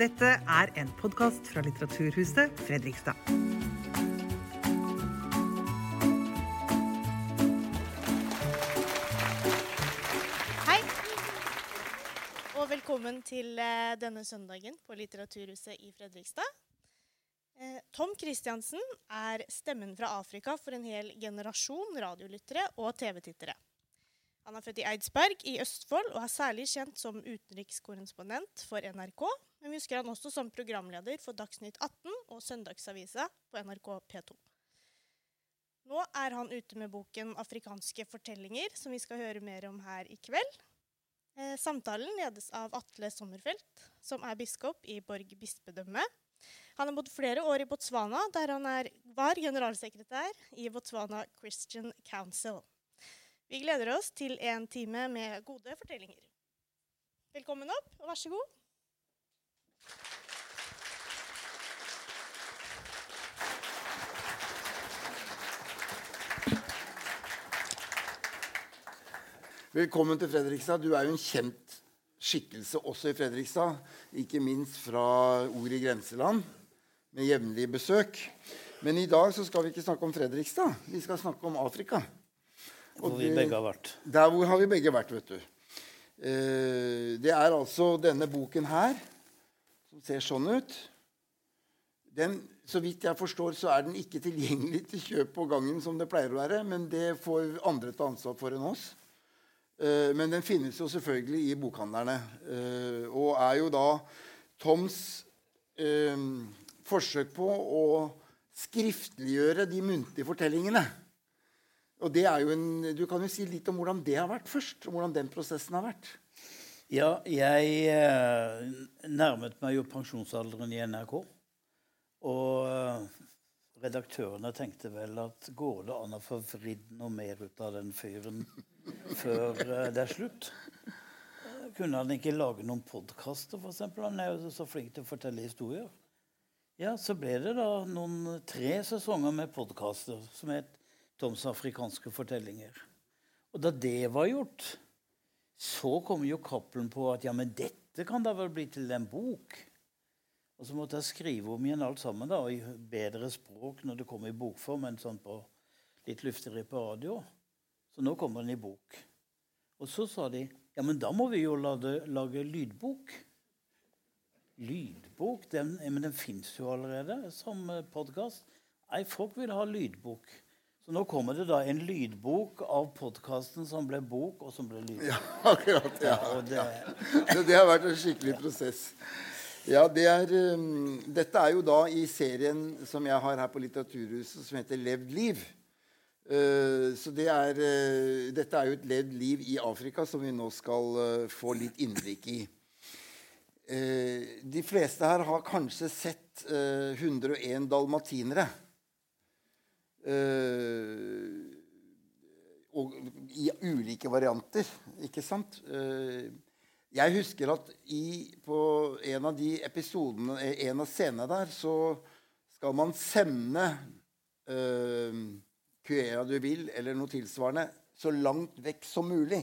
Dette er en podkast fra Litteraturhuset Fredrikstad. Hei, og velkommen til eh, denne søndagen på Litteraturhuset i Fredrikstad. Eh, Tom Christiansen er stemmen fra Afrika for en hel generasjon radiolyttere og TV-tittere. Han er født i Eidsberg i Østfold og er særlig kjent som utenrikskorrespondent for NRK. Men vi husker han også som programleder for Dagsnytt 18 og Søndagsavisa på NRK P2. Nå er han ute med boken 'Afrikanske fortellinger', som vi skal høre mer om her i kveld. Eh, Samtalen ledes av Atle Sommerfelt, som er biskop i Borg bispedømme. Han har bodd flere år i Botswana, der han er, var generalsekretær i Botswana Christian Council. Vi gleder oss til en time med gode fortellinger. Velkommen opp, og vær så god. Velkommen til Fredrikstad. Du er jo en kjent skikkelse også i Fredrikstad. Ikke minst fra Ord i grenseland, med jevnlige besøk. Men i dag så skal vi ikke snakke om Fredrikstad. Vi skal snakke om Afrika. Hvor vi begge har vært. Der hvor har vi begge vært, vet du. Eh, det er altså denne boken her, som ser sånn ut. Den, så vidt jeg forstår, så er den ikke tilgjengelig til kjøp på gangen som det pleier å være, men det får andre ta ansvar for enn oss. Eh, men den finnes jo selvfølgelig i bokhandlerne. eh, og er jo da Toms eh, forsøk på å skriftliggjøre de muntlige fortellingene. Og det er jo en, Du kan jo si litt om hvordan det har vært først. og hvordan den prosessen har vært. Ja, jeg nærmet meg jo pensjonsalderen i NRK. Og redaktørene tenkte vel at går det an å få vridd noe mer ut av den fyren før eh, det er slutt? Kunne han ikke lage noen podkaster, f.eks.? Han er jo så flink til å fortelle historier. Ja, så ble det da noen tre sesonger med podkaster som het Toms afrikanske fortellinger. Og da det var gjort, så kom jo Cappelen på at ja, men dette kan da vel bli til en bok? Og så måtte jeg skrive om igjen alt sammen da, i bedre språk når det kom i bokform enn sånn på litt luftigere på radio. Så nå kommer den i bok. Og så sa de ja, men da må vi jo lage, lage lydbok. Lydbok? Den, men den fins jo allerede som podkast. Nei, folk vil ha lydbok. Så nå kommer det da en lydbok av podkasten som ble bok, og som ble lydbok. Ja, akkurat, ja. ja det, Ja. det har vært en skikkelig prosess. Ja, det er, um, Dette er jo da i serien som jeg har her på Litteraturhuset, som heter 'Levd liv'. Uh, så det er, uh, dette er jo et ledd liv i Afrika som vi nå skal uh, få litt innblikk i. De fleste her har kanskje sett uh, 101 dalmatinere. Og i ulike varianter, ikke sant? Jeg husker at i, på en av de episodene, eh, en av scenene der, så skal man sende uh, du vil, eller noe tilsvarende, så langt vekk som mulig.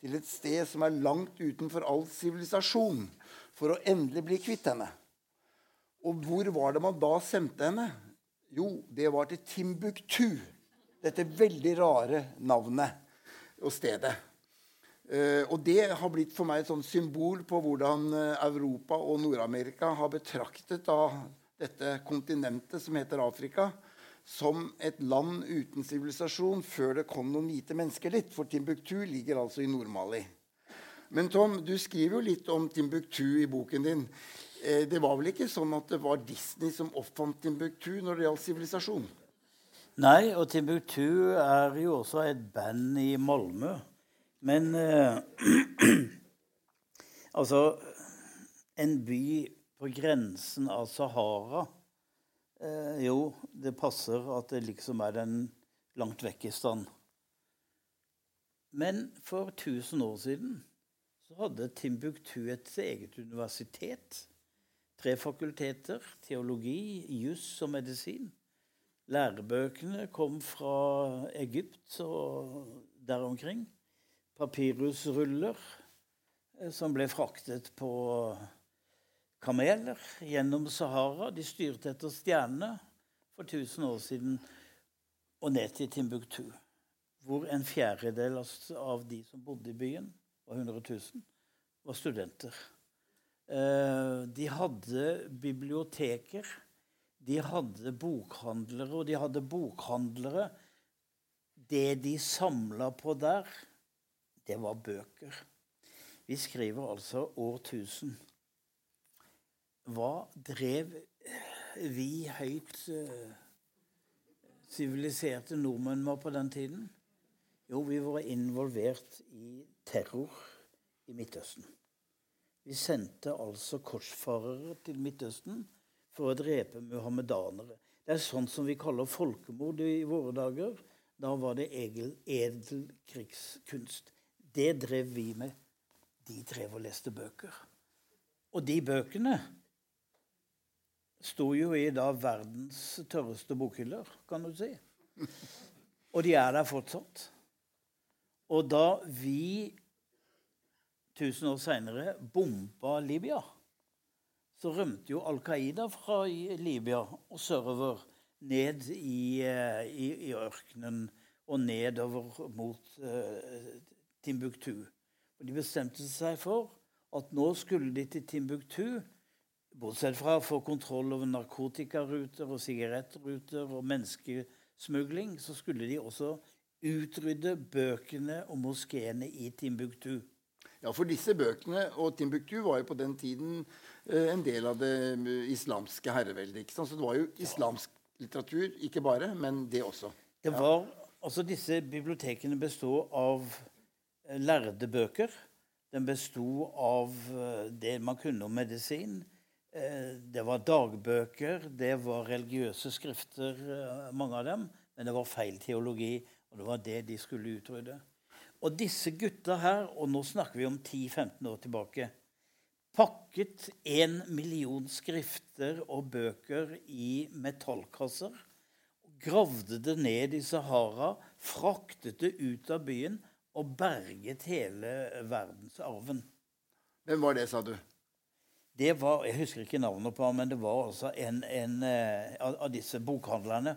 Til et sted som er langt utenfor all sivilisasjon. For å endelig bli kvitt henne. Og hvor var det man da sendte henne? Jo, det var til Timbuktu. Dette veldig rare navnet og stedet. Uh, og det har blitt for meg et sånt symbol på hvordan eh, Europa og Nord-Amerika har betraktet dette kontinentet som heter Afrika, som et land uten sivilisasjon før det kom noen hvite mennesker dit. For Timbuktu ligger altså i Nord-Mali. Men Tom, du skriver jo litt om Timbuktu i boken din. Eh, det var vel ikke sånn at det var Disney som oppfant Timbuktu når det gjaldt sivilisasjon? Nei, og Timbuktu er jo også et band i Malmö. Men eh, Altså En by på grensen av Sahara eh, Jo, det passer at det liksom er den langt vekk i stand. Men for 1000 år siden så hadde Timbuktu et eget universitet. Tre fakulteter. Teologi, juss og medisin. Lærebøkene kom fra Egypt og der omkring. Papyrusruller eh, som ble fraktet på kameler gjennom Sahara. De styrte etter stjernene for 1000 år siden og ned til Timbuktu, hvor en fjerdedel av de som bodde i byen, var 100 000, var studenter. Eh, de hadde biblioteker, de hadde bokhandlere, og de hadde bokhandlere Det de samla på der, det var bøker. Vi skriver altså årtusen. Hva drev vi høyt uh, nordmenn med på den tiden? Jo, vi var involvert i terror i Midtøsten. Vi sendte altså korsfarere til Midtøsten for å drepe muhammedanere. Det er sånn som vi kaller folkemord i våre dager. Da var det edel, edel krigskunst. Det drev vi med. De drev og leste bøker. Og de bøkene sto jo i da verdens tørreste bokhyller, kan du si. Og de er der fortsatt. Og da vi 1000 år seinere bomba Libya, så rømte jo Al Qaida fra Libya og sørover ned i, eh, i, i, ørkenen og nedover mot uh, Timbuktu. Og de bestemte seg for at nå skulle de til Timbuktu, bortsett fra å få kontroll over narkotikaruter og sigarettruter og menneskesmugling, så skulle de også utrydde bøkene og moskeene i Timbuktu. Ja, for disse bøkene og Timbuktu var jo på den tiden eh, en del av det eh, islamske herreveldet. ikke sant? Så det var jo islamsk litteratur, ikke bare, men det også. Det var, altså Disse bibliotekene bestod av eh, lærde bøker. Den besto av eh, det man kunne om medisin. Eh, det var dagbøker, det var religiøse skrifter, mange av dem. Men det var feil teologi, og det var det de skulle utrydde. Og disse gutta her, og nå snakker vi om 10-15 år tilbake, pakket en million skrifter og bøker i metallkasser. Gravde det ned i Sahara, fraktet det ut av byen og berget hele verdensarven. Hvem var det, sa du? Det var, Jeg husker ikke navnet på ham, men det var altså en, en uh, av disse bokhandlerne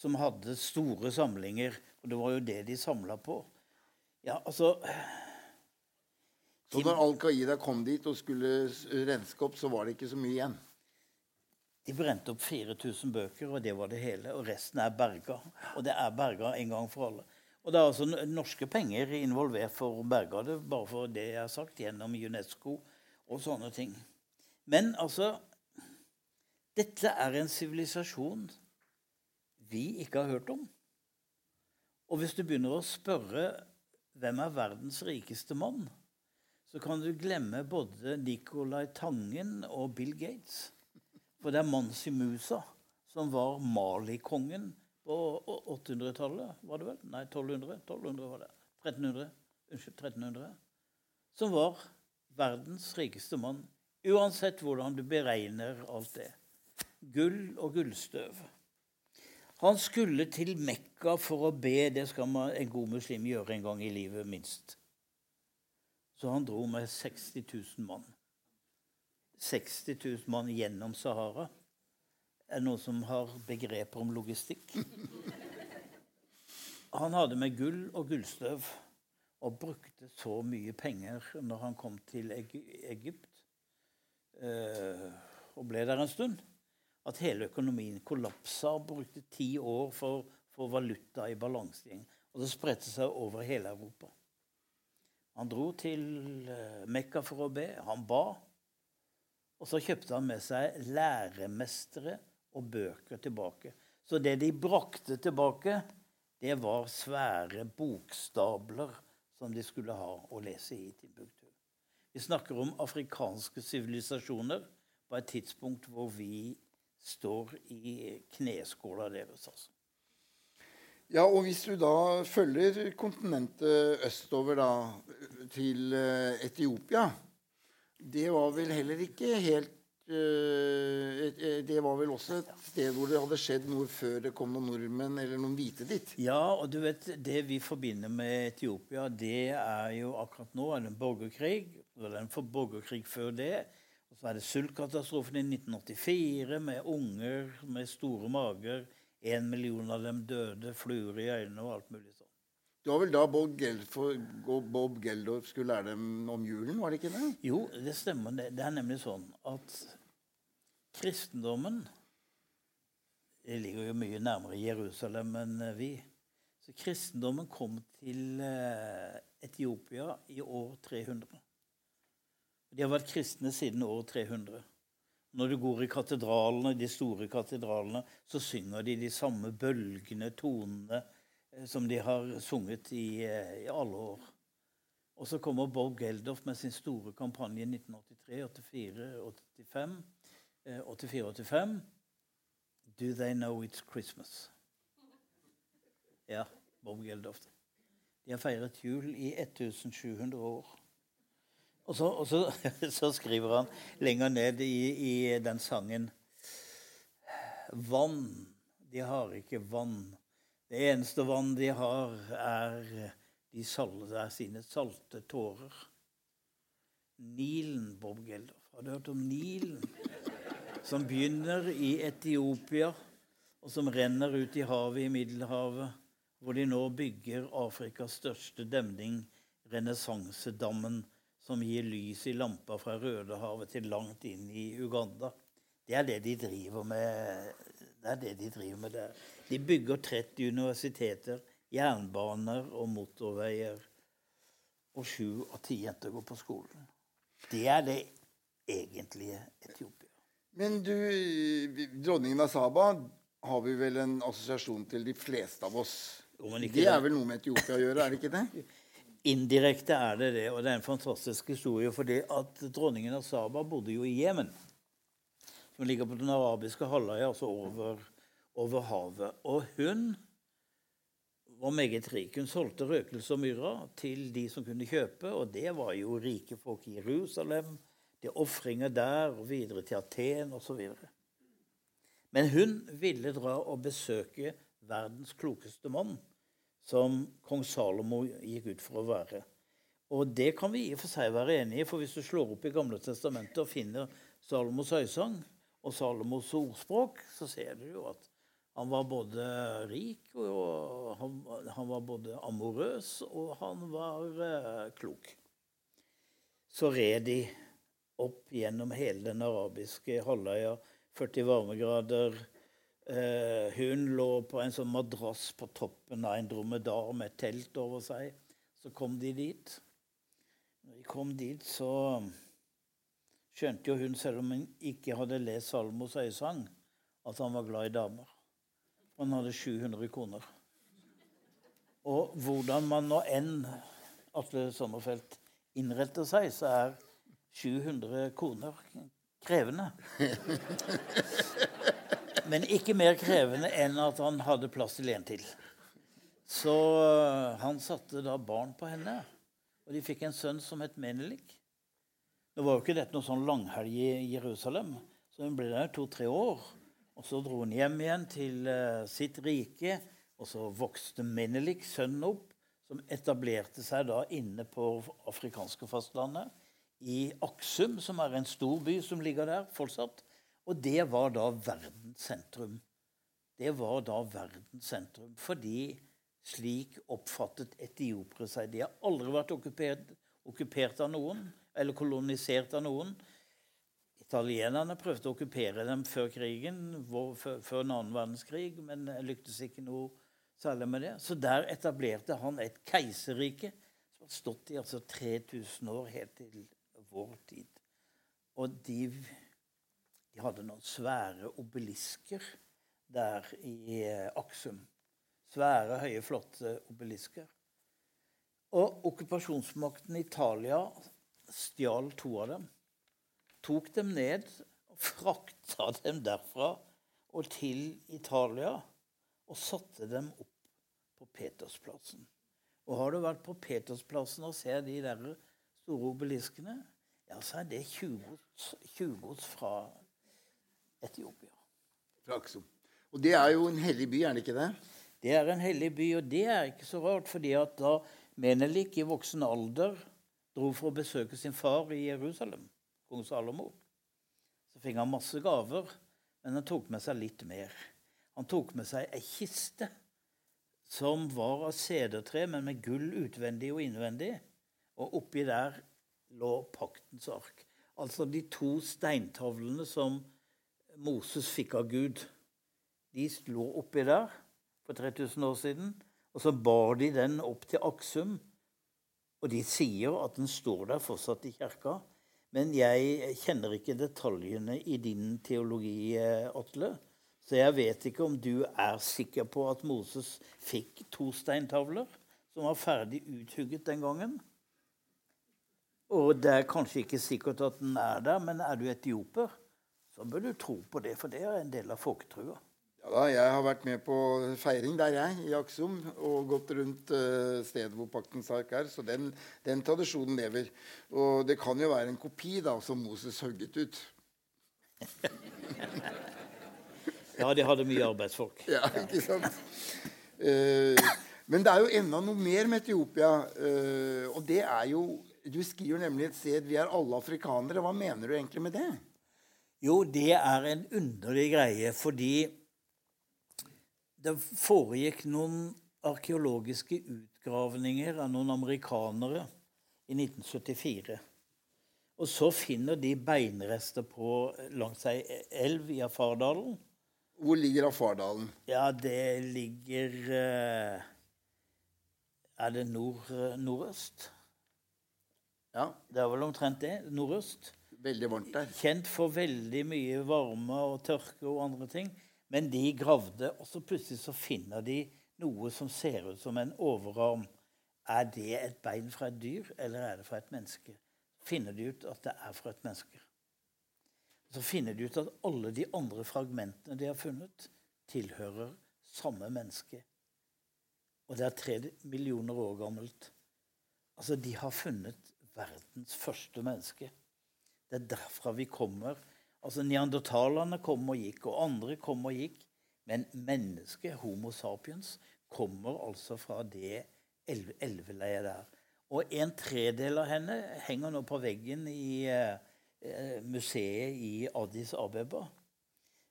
som hadde store samlinger. Og det var jo det de samla på. Ja, altså Så når Al Qaida kom dit og skulle renske opp, så var det ikke så mye igjen? De brente opp 4000 bøker, og det var det hele. Og resten er berga. Og det er berga en gang for alle. Og det er altså norske penger involvert for å berge det, bare for det jeg har sagt, gjennom UNESCO og sånne ting. Men altså Dette er en sivilisasjon vi ikke har hørt om. Og hvis du begynner å spørre hvem er verdens rikeste mann, så kan du glemme både Nicolai Tangen og Bill Gates. For det er Mansi Musa som var Mali-kongen på 800-tallet, var det vel? Nei, 1200. 1200 var det. 1300. Unnskyld, 1300. Som var verdens rikeste mann. Uansett hvordan du beregner alt det. Gull og gullstøv. Han skulle til Mekka for å be. Det skal man, en god muslim gjøre en gang i livet, minst. Så han dro med 60 000 mann. 60 000 mann gjennom Sahara. Er det noen som har begreper om logistikk? Han hadde med gull og gullstøv og brukte så mye penger når han kom til Egypt og ble der en stund at hele økonomien kollapsa og brukte ti år for å få valuta i balanse Og det spredte seg over hele Europa. Han dro til eh, Mekka for å be. Han ba. Og så kjøpte han med seg læremestere og bøker tilbake. Så det de brakte tilbake, det var svære bokstabler som de skulle ha å lese i Timbuktu. Vi snakker om afrikanske sivilisasjoner på et tidspunkt hvor vi står i kneskåla deres. altså. Ja, og hvis du da følger kontinentet østover da, til eh, Etiopia Det var vel heller ikke helt Det var vel også et sted hvor det hadde skjedd noe før det kom noen nordmenn eller noen hvite dit? Ja, og du vet, det vi forbinder med Etiopia, det er jo akkurat nå er det en borgerkrig. Det er en borgerkrig før det. Og så er det sultkatastrofen i 1984 med unger med store mager. Én million av dem døde, fluer i øynene og alt mulig sånn. Det var vel da Bob Geldof, Bob Geldof skulle lære dem om julen, var det ikke det? Jo, det stemmer. Det, er nemlig sånn at kristendommen Det ligger jo mye nærmere Jerusalem enn vi. Så kristendommen kom til eh, Etiopia i år 300. De har vært kristne siden år 300. Når du går i katedralene, de store katedralene, så synger de de samme bølgende tonene eh, som de har sunget i, eh, i alle år. Og så kommer Bob Geldof med sin store kampanje 1983, 84, 85, 84-85. Do they know it's Christmas? Ja, Bob Geldof. De har feiret jul i 1700 år. Og så, og så, så skriver han lenger ned i, i, den sangen Vann. De har ikke vann. Det eneste vann de har, er, de salde, er sine salte tårer. Nilen, Bob Geldof. Har du hørt om Nilen? Som begynner i Etiopia, og som renner ut i havet i Middelhavet, hvor de nå bygger Afrikas største demning, renessansedammen som gir lys i lampa fra Rødehavet til langt inn i Uganda. Det er det de driver med. Det er det De driver med der. De bygger 30 universiteter, jernbaner og motorveier. Og sju av ti jenter går på skolen. Det er det egentlige Etiopia. Men du, dronningen av Saba har vi vel en assosiasjon til de fleste av oss. Det er vel noe med Etiopia å gjøre, er det ikke det? Indirekte er det det, og det er en fantastisk historie. fordi at dronningen av Saba bodde jo i Jemen, som ligger på den arabiske halvøya, altså over, over, havet. Og hun var meget rik. Hun solgte røkelse og myrra til de som kunne kjøpe, og det var jo rike folk i Jerusalem. Det er ofringer der, og videre til Aten osv. Men hun ville dra og besøke verdens klokeste mann som kong Salomo gikk ut for å være. Og det kan vi i og for seg være enig i, for hvis du slår opp i Gamle testamentet og finner Salomos høysang og Salomos ordspråk, så ser du jo at han var både rik, og han, han var både amorøs, og han var eh, klok. Så red de opp gjennom hele den arabiske halvøya, 40 varmegrader, Eh, hun lå på en sånn madrass på toppen av en dromedar med telt over seg. Så kom de dit. Når de kom dit, så skjønte jo hun, selv om hun ikke hadde lest Salmos øyesang, at han var glad i damer. Han hadde 700 koner. Og hvordan man nå enn Atle Sommerfelt innretter seg, så er 700 koner krevende. Men ikke mer krevende enn at han hadde plass til en til. Så øh, han satte da barn på henne, og de fikk en sønn som het Menelik. Nå var jo ikke dette noe sånn langhelg i Jerusalem, så hun ble der to-tre år. Og så dro hun hjem igjen til uh, sitt rike, og så vokste Menelik, sønnen, opp, som etablerte seg da inne på afrikanske fastlandet, i Aksum, som er en stor by som ligger der fortsatt. Og det var da verdens sentrum. Det var da verdens sentrum. Fordi slik oppfattet etiopere seg. De har aldri vært okkupert, okkupert av noen eller kolonisert av noen. Italienerne prøvde å okkupere dem før krigen, før, før en annen verdenskrig, men lyktes ikke noe særlig med det. Så der etablerte han et keiserrike som har stått i altså 3000 år, helt til vår tid. Og de de hadde noen svære obelisker der i eh, Aksum. Svære, høye, flotte obelisker. Og okkupasjonsmakten Italia stjal to av dem. Tok dem ned og frakta dem derfra og til Italia. Og satte dem opp på Petersplassen. Og har du vært på Petersplassen og ser de der store obeliskene, ja, så er det 20 gods fra Etiopia. Fra Aksum. Og det er jo en hellig by, er det ikke det? Det er en hellig by, og det er ikke så rart, fordi at da Menelik i voksen alder dro for å besøke sin far i Jerusalem, kong Salomo, Så fikk han masse gaver, men han tok med seg litt mer. Han tok med seg ei kiste som var av sedertre, men med gull utvendig og innvendig. Og oppi der lå paktens ark. Altså de to steintavlene som Moses fikk av Gud. De lå oppi der for 3000 år siden. Og så bar de den opp til Aksum. Og de sier at den står der fortsatt i kirka. Men jeg kjenner ikke detaljene i din teologi, Atle. Så jeg vet ikke om du er sikker på at Moses fikk to steintavler som var ferdig uthugget den gangen. Og det er kanskje ikke sikkert at den er der, men er du etioper, så bør du tro på det, for det er en del av folketrua. Ja, da, jeg har vært med på feiring der, jeg, i Aksum, og gått rundt uh, stedet hvor paktens ark er. Så den, den, tradisjonen lever. Og det kan jo være en kopi da, som Moses hugget ut. ja, de hadde mye arbeidsfolk. Ja, ikke sant? Uh, men det er jo enda noe mer med Etiopia. Uh, og det er jo Du skriver nemlig et sted 'Vi er alle afrikanere'. Hva mener du egentlig med det? Jo, det er en underlig greie fordi det foregikk noen arkeologiske utgravninger av noen amerikanere i 1974. Og så finner de beinrester på langs ei elv i Afardalen. Hvor ligger Afardalen? Ja, det ligger eh, Er det nord, nordøst? Ja. Det er vel omtrent det. Nordøst. Veldig varmt der. Kjent for veldig mye varme og tørke og andre ting. Men de gravde, og så plutselig så finner de noe som ser ut som en overarm. Er det et bein fra et dyr, eller er det fra et menneske? Finner de ut at det er fra et menneske. Så finner de ut at alle de andre fragmentene de har funnet, tilhører samme menneske. Og det er tre millioner år gammelt. Altså, de har funnet verdens første menneske. Det er derfra vi kommer. Altså, Neandertalerne kom og gikk, og andre kom og gikk. Men mennesket, Homo sapiens, kommer altså fra det elveleiet der. Og en tredel av henne henger nå på veggen i eh, museet i Addis Abeba.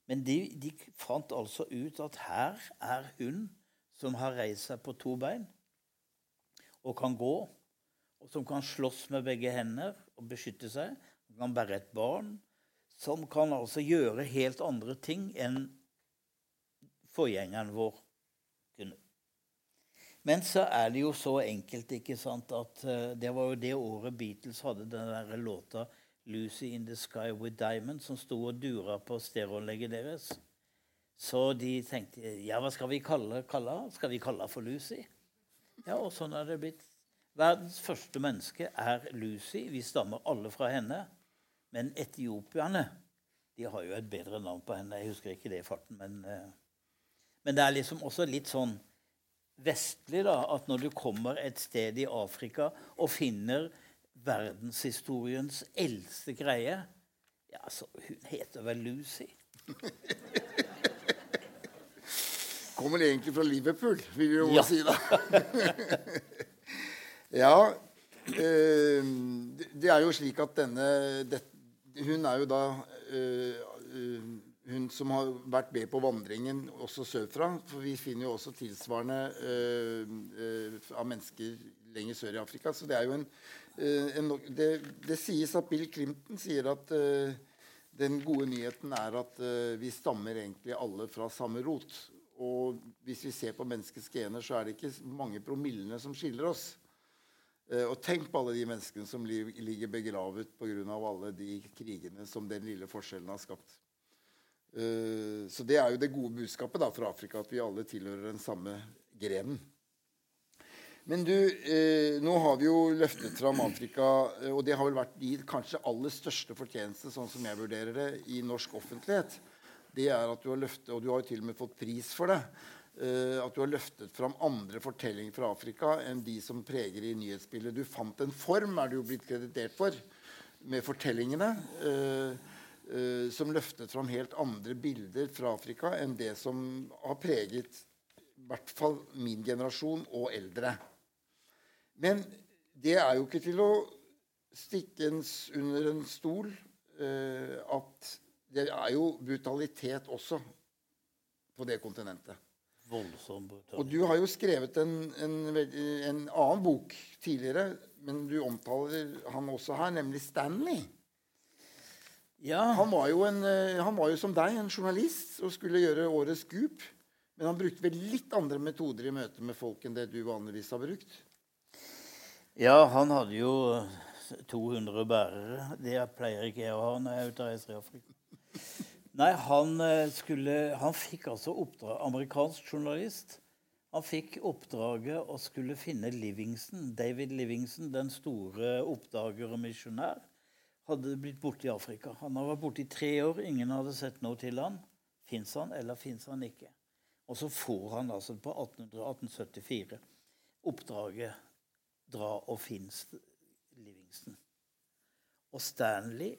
Men de, de, fant altså ut at her er hun som har reist seg på to bein og kan gå, og som kan slåss med begge hender og beskytte seg, Hun kan bære et barn, som kan altså gjøre helt andre ting enn forgjengeren vår kunne. Men så er det jo så enkelt ikke sant, at uh, det var jo det året Beatles hadde den der låta 'Lucy in the Sky with Diamond', som sto og dura på stereoanlegget deres. Så de tenkte ja, hva skal vi kalle henne? Skal vi kalle henne for Lucy? Ja, og sånn er det blitt. Verdens første menneske er Lucy. Vi stammer alle fra henne. Men etiopierne de har jo et bedre navn på henne. Jeg husker ikke det i farten. Men, uh, men det er liksom også litt sånn vestlig da, at når du kommer et sted i Afrika og finner verdenshistoriens eldste greie Ja, så hun heter vel Lucy. Kommer egentlig fra Liverpool, vil vi jo Ja. si da. ja. eh, det- er jo slik at denne det, Hun er jo da eh, eh, hun som har vært med på vandringen også sørfra. For vi finner jo også tilsvarende eh, av mennesker lenger sør i Afrika. Så det er jo en, en det, det sies at Bill Clinton sier at den gode nyheten er at vi stammer egentlig alle fra samme rot. Og hvis vi ser på menneskets gener, så er det ikke mange promillene som skiller oss. Eh, og tenk på alle de menneskene som li ligger begravet pga. alle de krigene som den lille forskjellen har skapt. Eh, så det er jo det gode budskapet da fra Afrika, at vi alle tilhører den samme grenen. Men du, eh, nå har vi jo løftet fram Afrika, og det har vel vært de kanskje aller største fortjeneste, sånn som jeg vurderer det, i norsk offentlighet. Det er at du har løftet, og du har jo til og med fått pris for det, at du har løftet fram andre fortellinger fra Afrika enn de som preger i nyhetsbildet. Du fant en form, er du jo blitt kreditert for, med fortellingene. eh, eh, som løftet fram helt andre bilder fra Afrika enn det som har preget i hvert fall min generasjon og eldre. Men det er jo ikke til å stikke under en stol eh, at det er jo brutalitet også på det kontinentet. Voldsom brutalitet. Og du har jo skrevet en, en, en annen bok tidligere, men du omtaler han også her, nemlig Stanley. Ja, Han var jo, en, eh, han var jo som deg, en journalist, og skulle gjøre årets scoop. Men han brukte vel litt andre metoder i møte med folk enn det du vanligvis har brukt. ja, han hadde jo 200 bærere. Det pleier ikke jeg å ha når jeg er ute og reiser i Afrika. Nei, han eh, skulle Han fikk altså oppdrag Amerikansk journalist. Han fikk oppdraget å skulle finne Livingston. David Livingston, den store oppdager og misjonær, hadde blitt borte i Afrika. Han hadde vært borte i tre år. Ingen hadde sett noe til han. Fins han, eller fins han ikke? Og så får han altså på 1874 oppdraget dra og finne Livingston. Og Stanley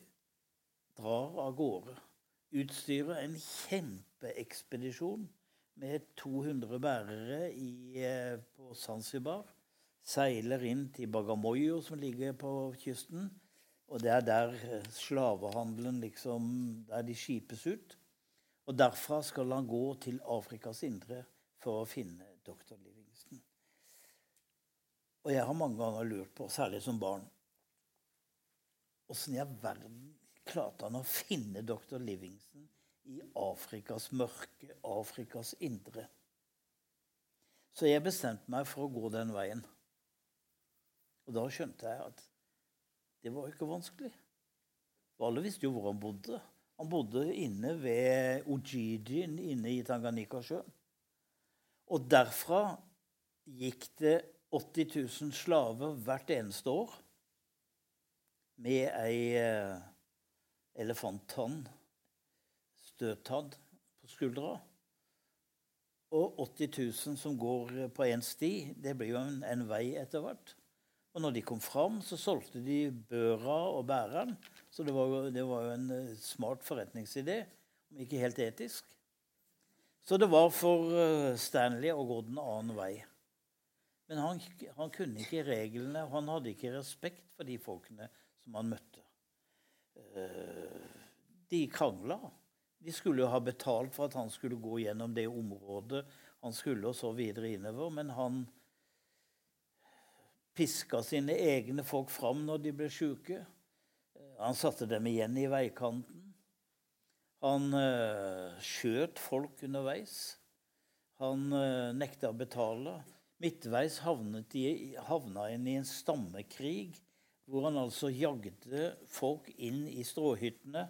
drar av gårde. Utstyrer en kjempeekspedisjon med 200 bærere i, eh, på Zanzibar. Seiler inn til Bagamoyo, som ligger på kysten. Og det er der eh, slavehandelen liksom Der de skipes ut. Og derfra skal han gå til Afrikas indre for å finne dr. Livingston. Og jeg har mange ganger lurt på, særlig som barn Åssen i all verden klarte han å finne dr. Livingston i Afrikas mørke, Afrikas indre? Så jeg bestemte meg for å gå den veien. Og da skjønte jeg at det var ikke vanskelig. For alle visste jo hvor han bodde. Han bodde inne ved Ojijin, inne i Tanganyika sjøen. Og derfra gikk det 80 000 slaver hvert eneste år med ei eh, elefanttann, støttann, på skuldra. Og 80 000 som går på én sti. Det blir jo en, en vei etter hvert. Og når de kom fram, så solgte de børa og bæreren. Så det var, jo, det var jo en eh, smart forretningsidé, om ikke helt etisk. Så det var for eh, Stanley å gå den annen vei. Men han, han kunne ikke reglene, han hadde ikke respekt for de folkene som han møtte. Eh, De krangla. De skulle jo ha betalt for at han skulle gå gjennom det området han skulle, og så videre innover. Men han piska sine egne folk fram når de ble sjuke. Han satte dem igjen i veikanten. Han uh, skjøt folk underveis. Han uh, nekta å betale. Midtveis havnet de, havna en i en stammekrig hvor han altså jagde folk inn i stråhyttene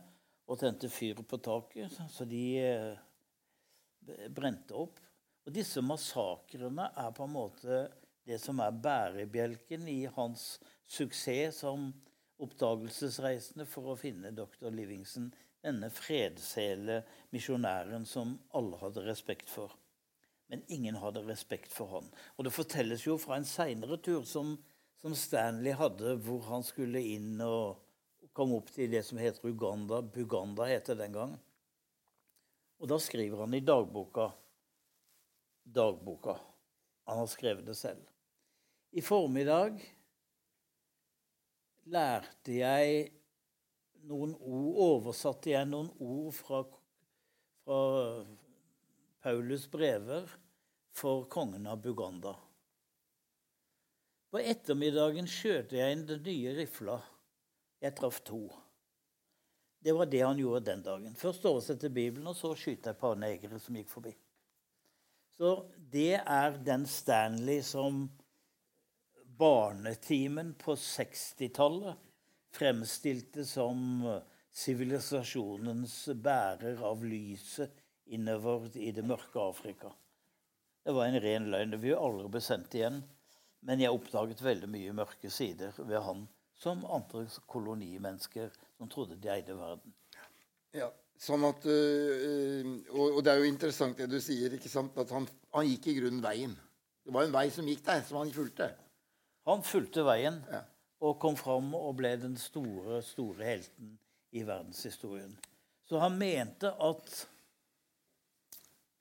og tente fyr på taket, så de uh, brente opp. Og disse massakrene er på en måte det som er bærebjelken i hans suksess som oppdagelsesreisende for å finne dr. Livingston, denne fredshele misjonæren som alle hadde respekt for. Men ingen hadde respekt for han. Og det fortelles jo fra en seinere tur som, som, Stanley hadde, hvor han skulle inn og komme opp til det som heter Uganda. Buganda het det den gang. Og da skriver han i dagboka Dagboka. Han har skrevet det selv. I formiddag lærte jeg noen ord, oversatte jeg noen ord fra, fra Paulus' brever for kongen av Buganda. På ettermiddagen skjøt jeg inn den nye rifla. Jeg traff to. Det var det han gjorde den dagen. Først oversette Bibelen, og så skyte et par negere som gikk forbi. Så det er den Stanley som barnetimen på 60-tallet fremstilte som sivilisasjonens bærer av lyset innover i det mørke Afrika. Det var en ren løgn. Det vil aldri bli sendt igjen. Men jeg oppdaget veldig mye mørke sider ved han som andre kolonimennesker som trodde de eide verden. Ja, sånn at, øh, og, og det er jo interessant det du sier, ikke sant? at han, han gikk i grunnen veien. Det var en vei som gikk der, som han fulgte. Han fulgte veien Ja. og kom fram og ble den store, store helten i verdenshistorien. Så han mente at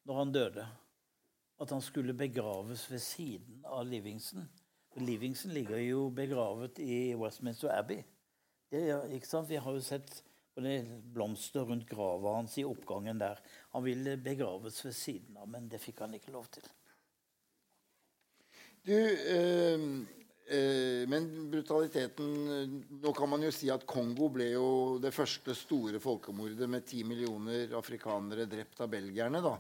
når han døde, at han skulle begraves ved siden av Livingston. Livingston ligger jo begravet i Westminster Abbey. Er-? Vi har jo sett er blomster rundt grava hans i oppgangen der. Han ville begraves ved siden av, men det fikk han ikke lov til. Du, eh, eh, men brutaliteten Nå kan man jo si at Kongo ble jo det første store folkemordet med ti millioner afrikanere drept av belgierne. da,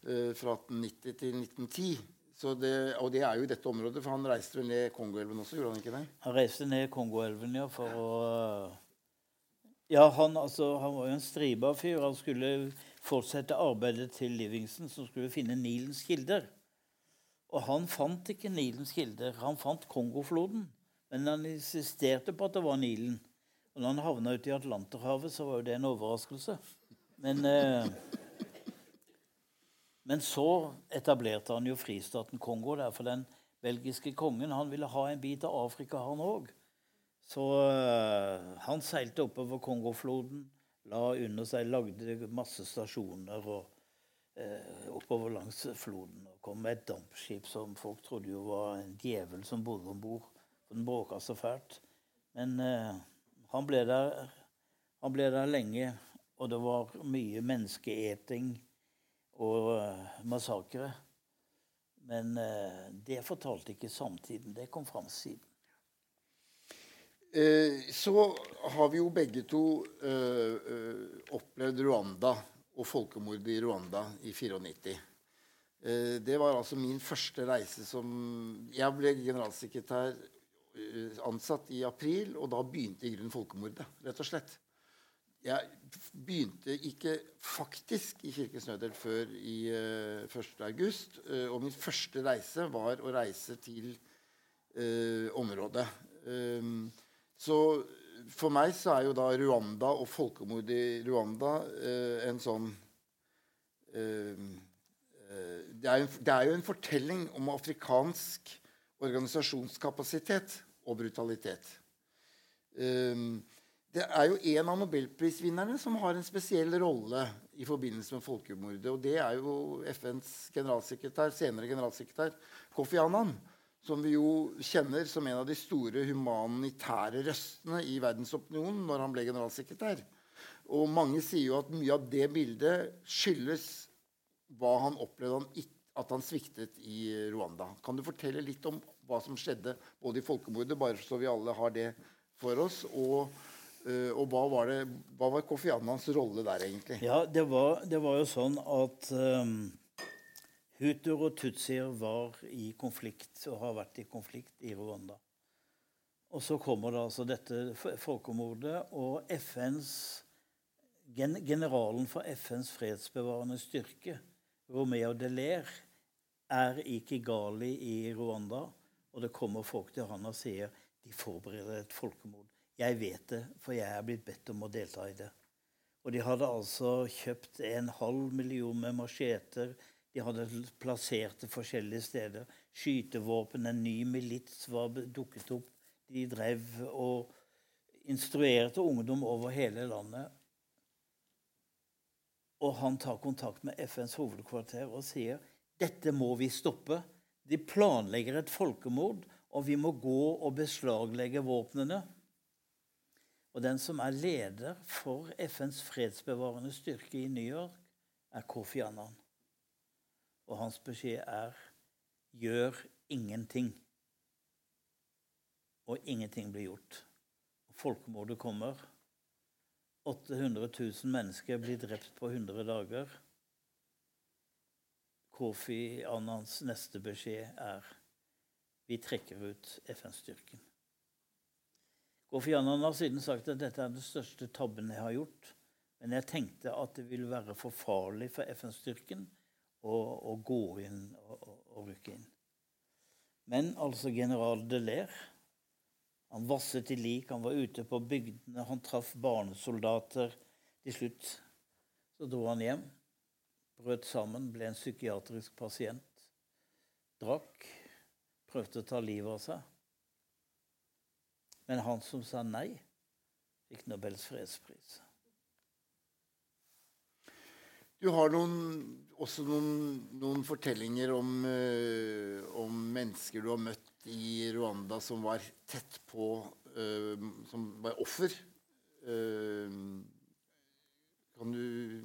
Fra 1890 til 1910. Så det, og det er jo i dette området, for han reiste vel ned Kongoelven også? gjorde Han ikke det? Han reiste ned Kongoelven ja, for å Ja, han, altså, han var jo en striba fyr. Han skulle fortsette arbeidet til Livingston, som skulle finne Nilens kilder. Og han fant ikke Nilens kilder. Han fant Kongofloden. Men han insisterte på at det var Nilen. Og når han havna ute i Atlanterhavet, så var jo det en overraskelse. Men, eh, men så etablerte han jo fristaten Kongo der, for den belgiske kongen han ville ha en bit av Afrika, han òg. Så uh, han seilte oppover Kongofloden, la under seg, lagde masse stasjoner og uh, oppover langs floden. Og kom med et dampskip som folk trodde jo var en djevel som bodde om bord. Den bråka så fælt. Men uh, han, ble der, han ble der lenge, og det var mye menneskeeting og eh, massakre. Men eh, det fortalte ikke samtiden. Det kom fram siden. Eh, så har vi jo begge to opplevd Rwanda og folkemordet i Rwanda i 94. Eh, det var altså min første reise som Jeg ble generalsekretær ansatt i april, og da begynte i grunnen folkemordet, rett og slett. Jeg begynte ikke faktisk i Kirkens Nødhjelp før i uh, 1. august. eh, og min første reise var å reise til uh, området. Um, så for meg så er jo da Rwanda og folkemordet i Rwanda uh, en sånn eh, eh, det, er en, det er jo en fortelling om afrikansk organisasjonskapasitet og brutalitet. Um, det er jo en av nobelprisvinnerne som har en spesiell rolle i forbindelse med folkemordet. Og det er jo FNs generalsekretær, senere generalsekretær Kofi Annan som vi jo kjenner som en av de store humanitære røstene i verdensopinionen når han ble generalsekretær. Og mange sier jo at mye av det bildet skyldes hva han opplevde han at han sviktet i Rwanda. Kan du fortelle litt om hva som skjedde både i folkemordet, bare så vi alle har det for oss, og, øh, og hva, var det, hva var Kofi Annans rolle der, egentlig? Ja, det var, det var jo sånn at um, Hutuer og tutsier var i konflikt og har vært i konflikt i Rwanda. Og så kommer det altså dette folkemordet, og FNs gen, generalen for FNs fredsbevarende styrke, Romeo Deler, er i Kigali i Rwanda. Og det kommer folk til han og sier de forbereder et folkemord. Jeg vet det, for jeg er blitt bedt om å delta i det. Og de hadde altså kjøpt en halv million med macheter, de hadde plassert det forskjellige steder. Skytevåpen, en ny milits var dukket opp. De drev og instruerte ungdom over hele landet. Og han tar kontakt med FNs hovedkvarter og sier dette må vi stoppe. De planlegger et folkemord, og vi må gå og beslaglegge våpnene. Og den som er leder for FNs fredsbevarende styrke i New York, er Kofi Annan. Og hans beskjed er gjør ingenting. Og ingenting blir gjort. Folkemordet kommer. 800 000 mennesker blir drept på 100 dager. Kofi Annans neste beskjed er vi trekker ut FN-styrken. Kofi Annan har siden sagt at dette er den største tabben jeg har gjort. Men jeg tenkte at det ville være for farlig for FN-styrken å, å gå inn og, og, og, rykke inn. Men altså general Deler Han vasset i lik, han var ute på bygdene, han traff barnesoldater. Til slutt så dro han hjem, brøt sammen, ble en psykiatrisk pasient. Drakk, prøvde å ta livet av seg. Men han som sa nei, fikk Nobels fredspris. Du har noen, også noen, noen fortellinger om, uh, om, mennesker du har møtt i Rwanda som var tett på uh, Som var offer. Uh, Kan du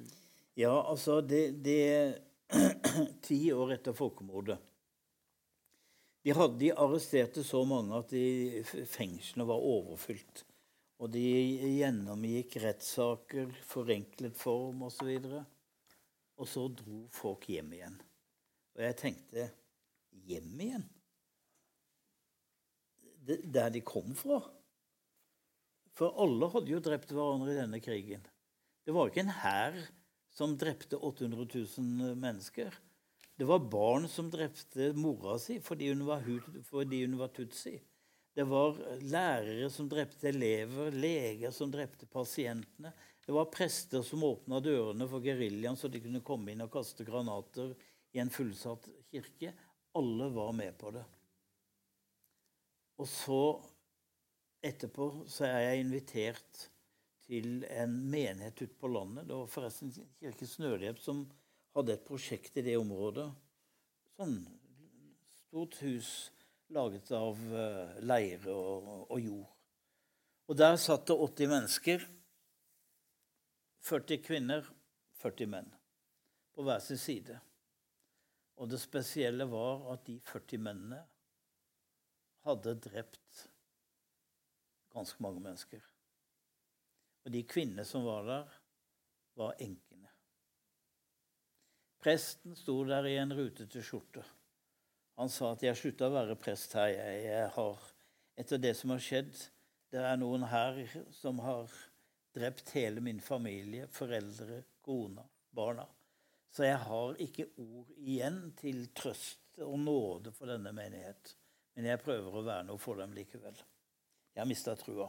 Ja, altså det, det Ti år etter folkemordet de, hadde, de arresterte så mange at fengslene var overfylt. Og de gjennomgikk rettssaker, forenklet form osv. Og, og så dro folk hjem igjen. Og jeg tenkte Hjem igjen? Der de kom fra? For alle hadde jo drept hverandre i denne krigen. Det var ikke en hær som drepte 800 000 mennesker. Det var barn som drepte mora si fordi hun var, fordi hun var tutsi. Det var lærere som drepte elever, leger som drepte pasientene. Det var prester som åpna dørene for geriljaen så de kunne komme inn og kaste granater i en fullsatt kirke. Alle var med på det. Og så etterpå så er jeg invitert til en menighet ute på landet. Det var forresten Kirkens Nødhjelp som hadde et prosjekt i det området. Sånn stort hus laget av uh, leire og, og, jord. Og der satt det 80 mennesker. 40 kvinner, 40 menn. På hver sin side. Og det spesielle var at de 40 mennene hadde drept ganske mange mennesker. Og de kvinnene som var der, var enkene. Presten sto der i en rutete skjorte. Han sa at 'jeg slutta å være prest her. Jeg, har, etter det som har skjedd Det er noen her som har drept hele min familie, foreldre, kona, barna. Så jeg har ikke ord igjen til trøst og nåde for denne menighet. Men jeg prøver å være noe for dem likevel. Jeg har mista trua.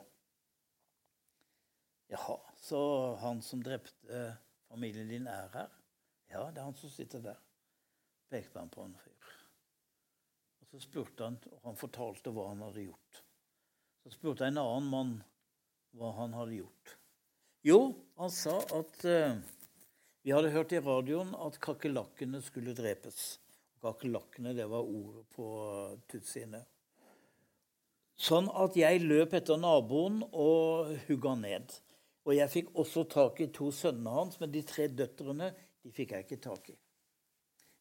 Jaha, så han som drepte familien din, er her? Ja, det er han som sitter der. Pekte han på en fyr. Og Så spurte han, og han fortalte hva han hadde gjort. Så spurte en annen mann hva han hadde gjort. Jo, han sa at uh, vi hadde hørt i radioen at kakerlakkene skulle drepes. Kakerlakkene, det var ordet på tutsiene. Sånn at jeg løp etter naboen og hugga ned. Og jeg fikk også tak i to sønnene hans, men de tre døtrene de fikk jeg ikke tak i.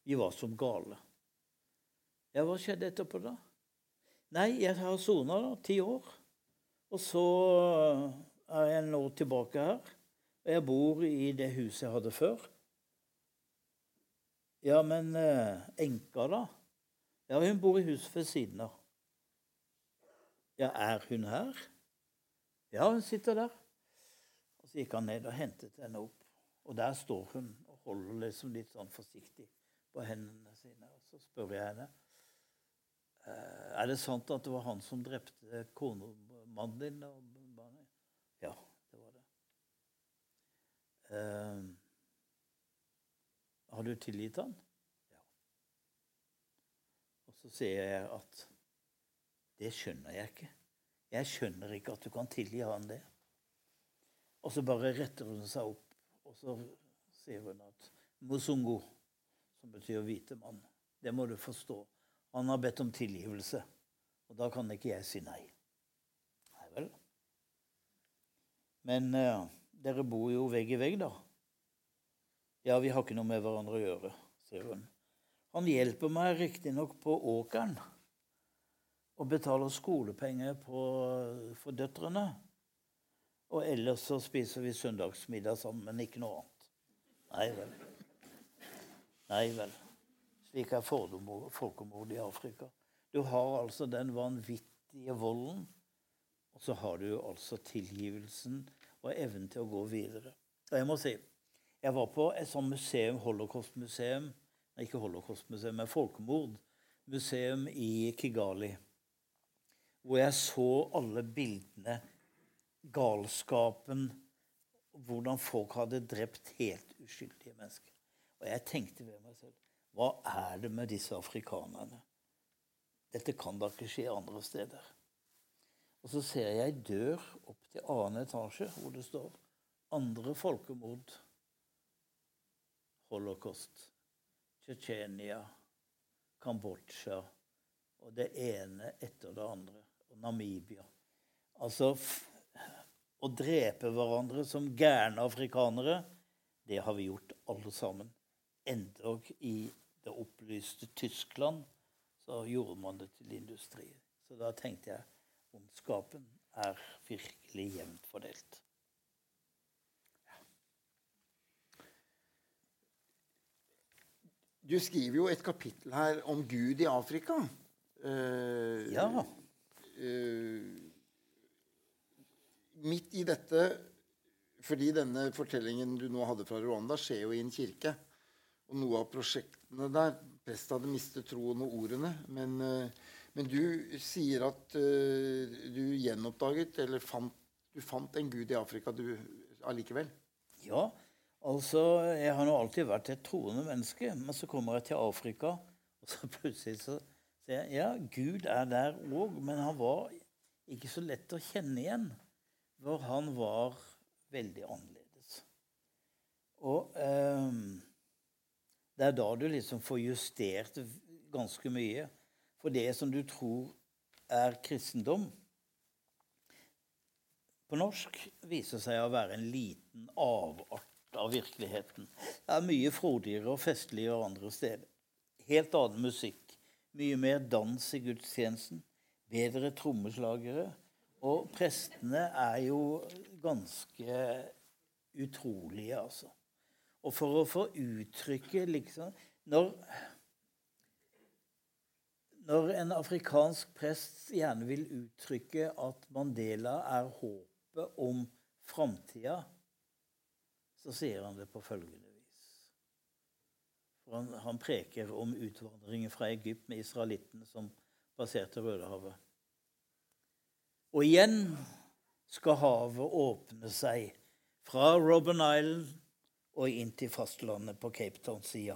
De var som gale. Ja, hva skjedde etterpå, da? Nei, jeg har sona ti år. Og så er jeg nå tilbake her. Og jeg bor i det huset jeg hadde før. Ja, men eh, enka, da? Ja, hun bor i huset ved siden av. Ja, er hun her? Ja, hun sitter der. Og Så gikk han ned og hentet henne opp. Og der står hun holder liksom litt sånn forsiktig på hendene sine. Og så spør jeg henne «Eh, er det sant at det var han som drepte konemannen din. Ja. det var Uh, har du tilgitt han? Ja. Og så sier jeg at det skjønner jeg ikke. Jeg skjønner ikke at du kan tilgi han det. Og så bare retter hun seg opp, og så sier hun at Mosungo, som betyr hvite mann, det må du forstå. Han har bedt om tilgivelse, og da kan ikke jeg si nei. Nei vel. Men uh, dere bor jo vegg i vegg, da. Ja, vi har ikke noe med hverandre å gjøre, sier hun. Han hjelper meg riktignok på åkeren og betaler skolepenger på, for døtrene. Og ellers så spiser vi søndagsmiddag sammen, men ikke noe annet. Nei vel. Nei vel. Slik er folkemord i Afrika. Du har altså den vanvittige volden, og så har du altså tilgivelsen og evnen til å gå videre. Og jeg må si, jeg var på et sånt museum, holocaustmuseum Ikke holocaustmuseum, men folkemordmuseum i Kigali. Hvor jeg så alle bildene, galskapen, hvordan folk hadde drept helt uskyldige mennesker. Og jeg tenkte ved meg selv Hva er det med disse afrikanerne? Dette kan da ikke skje andre steder. Og så ser jeg dør opp til annen etasje hvor det står 'Andre folkemord'. Holocaust. Tsjetsjenia. Kambodsja. Og det ene etter det andre. Og Namibia. Altså Å drepe hverandre som gærne afrikanere, Det har vi gjort alle sammen. Endog i det opplyste Tyskland så gjorde man det til industri. Så da tenkte jeg ondskapen er virkelig jevnt fordelt. Du skriver jo et kapittel her om Gud i Afrika. Uh, Ja. eh, midt i dette Fordi denne fortellingen du nå hadde fra Rwanda, skjer jo i en kirke. Og noe av prosjektene der Prestet hadde mistet troen og ordene. Men, eh, men du sier at eh, du gjenoppdaget, eller fant, du fant en gud i Afrika du allikevel. Ja, altså Jeg har nå alltid vært et troende menneske, men så kommer jeg til Afrika, og så plutselig så jeg ja, Gud er der òg, men han var ikke så lett å kjenne igjen. For han var veldig annerledes. Og eh, det er da du liksom får justert ganske mye. For det som du tror er kristendom, på norsk viser seg å være en liten avart av virkeligheten. Det er mye frodigere og festligere andre steder. Helt annen musikk. Mye mer dans i gudstjenesten. Bedre trommeslagere. Og prestene er jo ganske utrolige, altså. Og for å få uttrykke liksom Når når en afrikansk prest gjerne vil uttrykke at Mandela er håpet om framtida, så sier han det på følgende vis. For han, han preker om utvandringen fra Egypt med israelittene som passerte Rødehavet. Og igjen skal havet åpne seg fra Robben Island og inn til fastlandet på Cape Town-sida.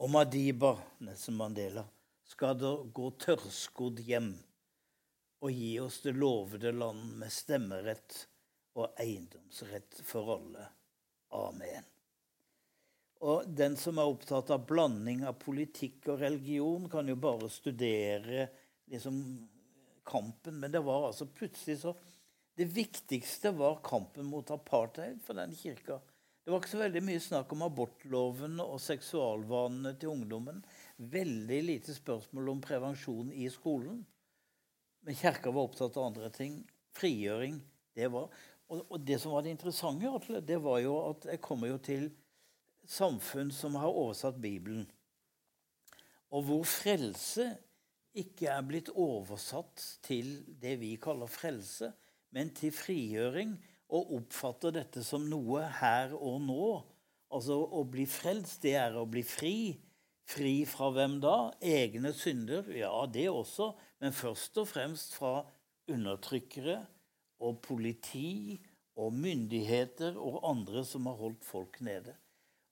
Og Madiba, Nelson Mandela, skal da gå tørrskodd hjem og gi oss det lovede land med stemmerett og eiendomsrett for alle. Amen. Og den som er opptatt av blanding av politikk og religion, kan jo bare studere liksom kampen. Men det var altså plutselig så Det viktigste var kampen mot apartheid for den kirka. Det var ikke så veldig mye snakk om abortloven og seksualvanene til ungdommen. Veldig lite spørsmål om prevensjon i skolen. Men kirka var opptatt av andre ting. Frigjøring. det var... Og, det som var det interessante, det var jo at jeg kommer jo til samfunn som har oversatt Bibelen, og hvor frelse ikke er blitt oversatt til det vi kaller frelse, men til frigjøring, og oppfatter dette som noe her og nå. Altså å bli frelst, det er å bli fri. Fri fra hvem da? Egne synder? Ja, det også. Men først og fremst fra undertrykkere og politi og myndigheter og andre som har holdt folk nede.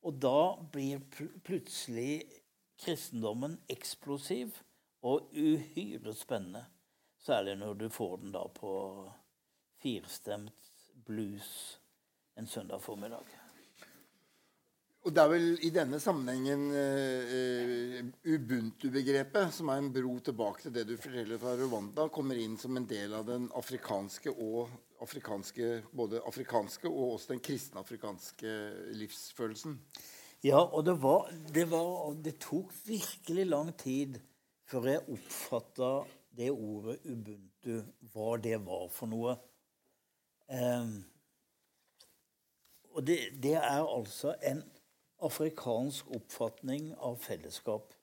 Og da blir pl plutselig kristendommen eksplosiv og uhyre spennende. Særlig når du får den da på firstemt blues en søndag formiddag. Og det er vel i denne sammenhengen uh, ubuntu-begrepet, som er en bro tilbake til det du forteller fra Rwanda, kommer inn som en del av den afrikanske og afrikanske, både afrikanske og også den kristne afrikanske livsfølelsen. Ja, og det, var, det, var, det tok virkelig lang tid før jeg oppfatta det ordet ubuntu, hva det var for noe. Um, og det, det, er altså en afrikansk oppfatning av fellesskap.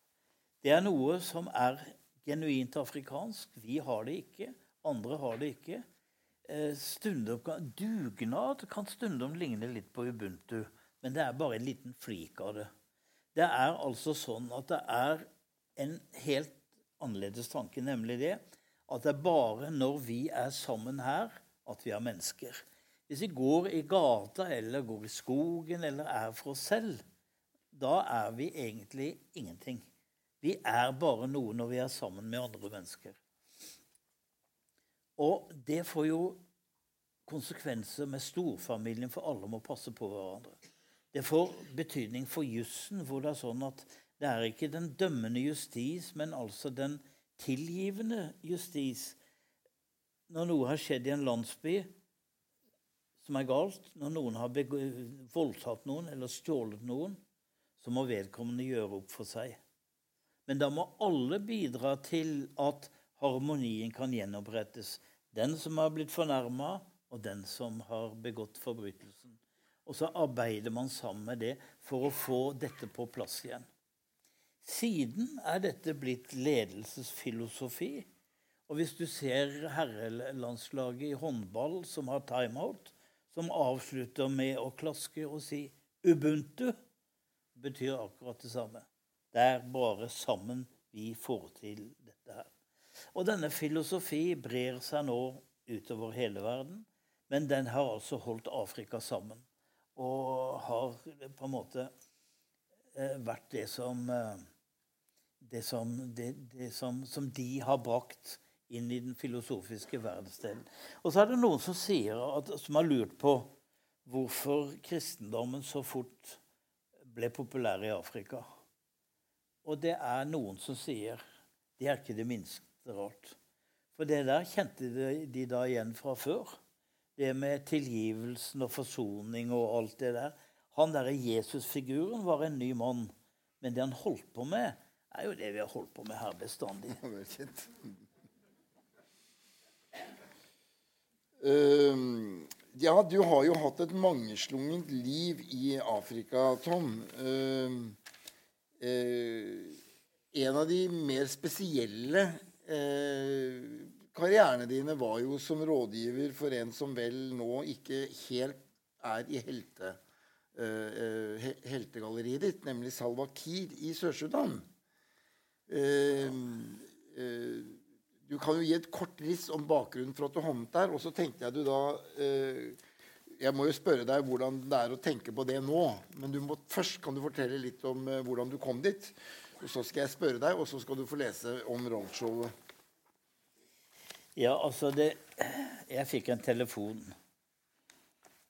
Det er noe som er genuint afrikansk. Vi har det ikke. Andre har det ikke. Eh, stundom kan, dugnad kan stundom ligne litt på ubuntu, men det er bare en liten flik av det. Det er altså sånn at det er en helt annerledes tanke, nemlig det at det er bare når vi er sammen her, at vi er mennesker. Hvis vi går i gata eller går i skogen eller er for oss selv, da er vi egentlig ingenting. Vi er bare noe når vi er sammen med andre mennesker. Og det får jo konsekvenser med storfamilien, for alle må passe på hverandre. Det får betydning for jussen, hvor det er sånn at det er ikke den dømmende justis, men altså den tilgivende justis. Når noe har skjedd i en landsby, som er galt. Når noen har voldtatt noen eller stjålet noen, så må vedkommende gjøre opp for seg. Men da må alle bidra til at harmonien kan gjenopprettes. Den som har blitt fornærma, og den som har begått forbrytelsen. Og så arbeider man sammen med det for å få dette på plass igjen. Siden er dette blitt ledelsesfilosofi. Og hvis du ser herrelandslaget i håndball som har timeout, som avslutter med å klaske og si 'Ubuntu', betyr akkurat det samme. Det er bare sammen vi får til dette her. Og denne filosofi brer seg nå utover hele verden. Men den har altså holdt Afrika sammen. Og har på en måte eh, vært det som eh, det, som, det, det som, som, de har brakt inn i den filosofiske verdensdelen. Og så er det noen som, at, som har lurt på hvorfor kristendommen så fort ble populær i Afrika. Og det er noen som sier Det er ikke det minste rart. For det der kjente de da igjen fra før det med tilgivelsen og forsoning og alt det der. Han derre Jesus-figuren var en ny mann. Men det han holdt på med, er jo det vi har holdt på med her bestandig. Uh, ja, du har jo hatt et mangeslungent liv i Afrika, Tom. Uh, uh, en av de mer spesielle uh, karrierene dine var jo som rådgiver for en som vel nå ikke helt er i helte, uh, heltegalleriet ditt, nemlig Salwa Kiir i Sør-Sudan. Uh, uh, du kan jo gi et kort riss om bakgrunnen for at du havnet der. Og så tenkte jeg du da Jeg må jo spørre deg hvordan det er å tenke på det nå. Men må, først kan du fortelle litt om hvordan du kom dit. Og så skal jeg spørre deg, og så skal du få lese om rollshowet. Ja, altså det, Jeg fikk en telefon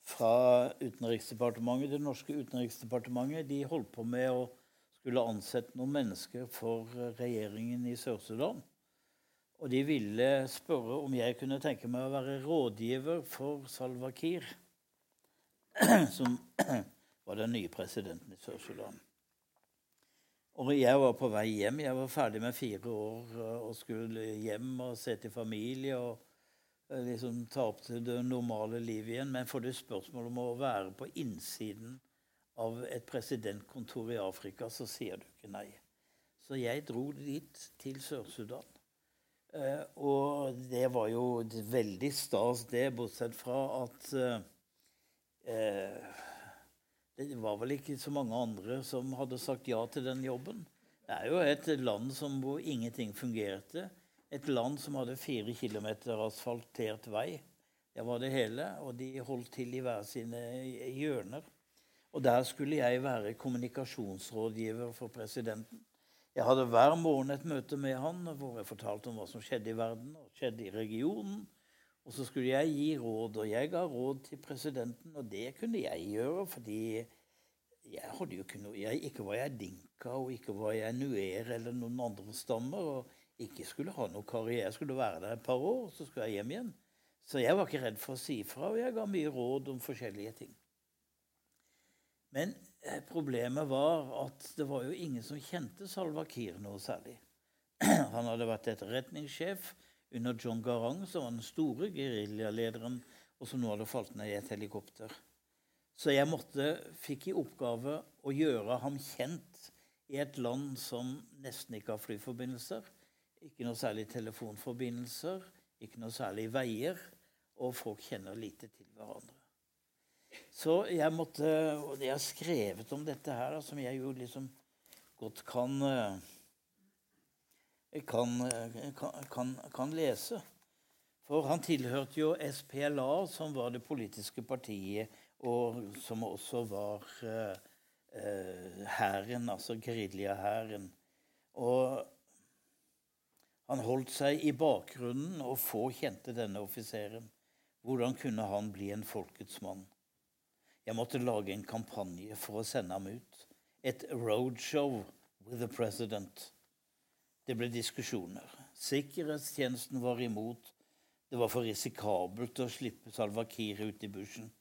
fra Utenriksdepartementet. Det norske utenriksdepartementet de holdt på med å skulle ansette noen mennesker for regjeringen i Sør-Sudan. Og de ville spørre om jeg kunne tenke meg å være rådgiver for Salwa Kiir, som var den nye presidenten i Sør-Sudan. Og jeg var på vei hjem. Jeg var ferdig med fire år eh, og skulle hjem og se til familie og eh, liksom ta opp til det normale livet igjen. Men får du spørsmål om å være på innsiden av et presidentkontor i Afrika, så sier du ikke nei. Så jeg dro dit, til Sør-Sudan. Eh, og det var jo veldig stas, det, bortsett fra at eh, det var vel ikke så mange andre som hadde sagt ja til den jobben. Det er jo et land som, hvor ingenting fungerte. Et land som hadde fire kilometer asfaltert vei. Det var det hele. Og de holdt til i hver sine hjørner. Og der skulle jeg være kommunikasjonsrådgiver for presidenten. Jeg hadde hver morgen et møte med han hvor jeg fortalte om hva som skjedde i verden og skjedde i regionen. Og så skulle jeg gi råd, og jeg ga råd til presidenten, og det kunne jeg gjøre fordi jeg hadde jo ikke noe jeg, Ikke var jeg dinka, og ikke var jeg nuer eller noen andre stammer. Og ikke skulle ha noe karriere. Jeg skulle være der et par år, og så skulle jeg hjem igjen. Så jeg var ikke redd for å si fra, og jeg ga mye råd om forskjellige ting. Men eh, problemet var at det var jo ingen som kjente Salva Kiir noe særlig. Han hadde vært etterretningssjef under John Garang, som var den store geriljalederen, og som nå hadde falt ned i et helikopter. Så jeg måtte, fikk i oppgave å gjøre ham kjent i et land som nesten ikke har flyforbindelser. Ikke noe særlig telefonforbindelser, ikke noe særlig veier, og folk kjenner lite til hverandre. Så jeg måtte Og jeg har skrevet om dette her, som jeg jo liksom godt kan uh, kan, kan, kan, lese. For han tilhørte jo SPLA, som var det politiske partiet, og som også var hæren, uh, altså geriljahæren. Og han holdt seg i bakgrunnen, og få kjente denne offiseren. Hvordan kunne han bli en folkets mann? Jeg måtte lage en kampanje for å sende ham ut. Et roadshow with the president. Det ble diskusjoner. Sikkerhetstjenesten var imot. Det var for risikabelt å slippe Salva Kiir ut i bushen.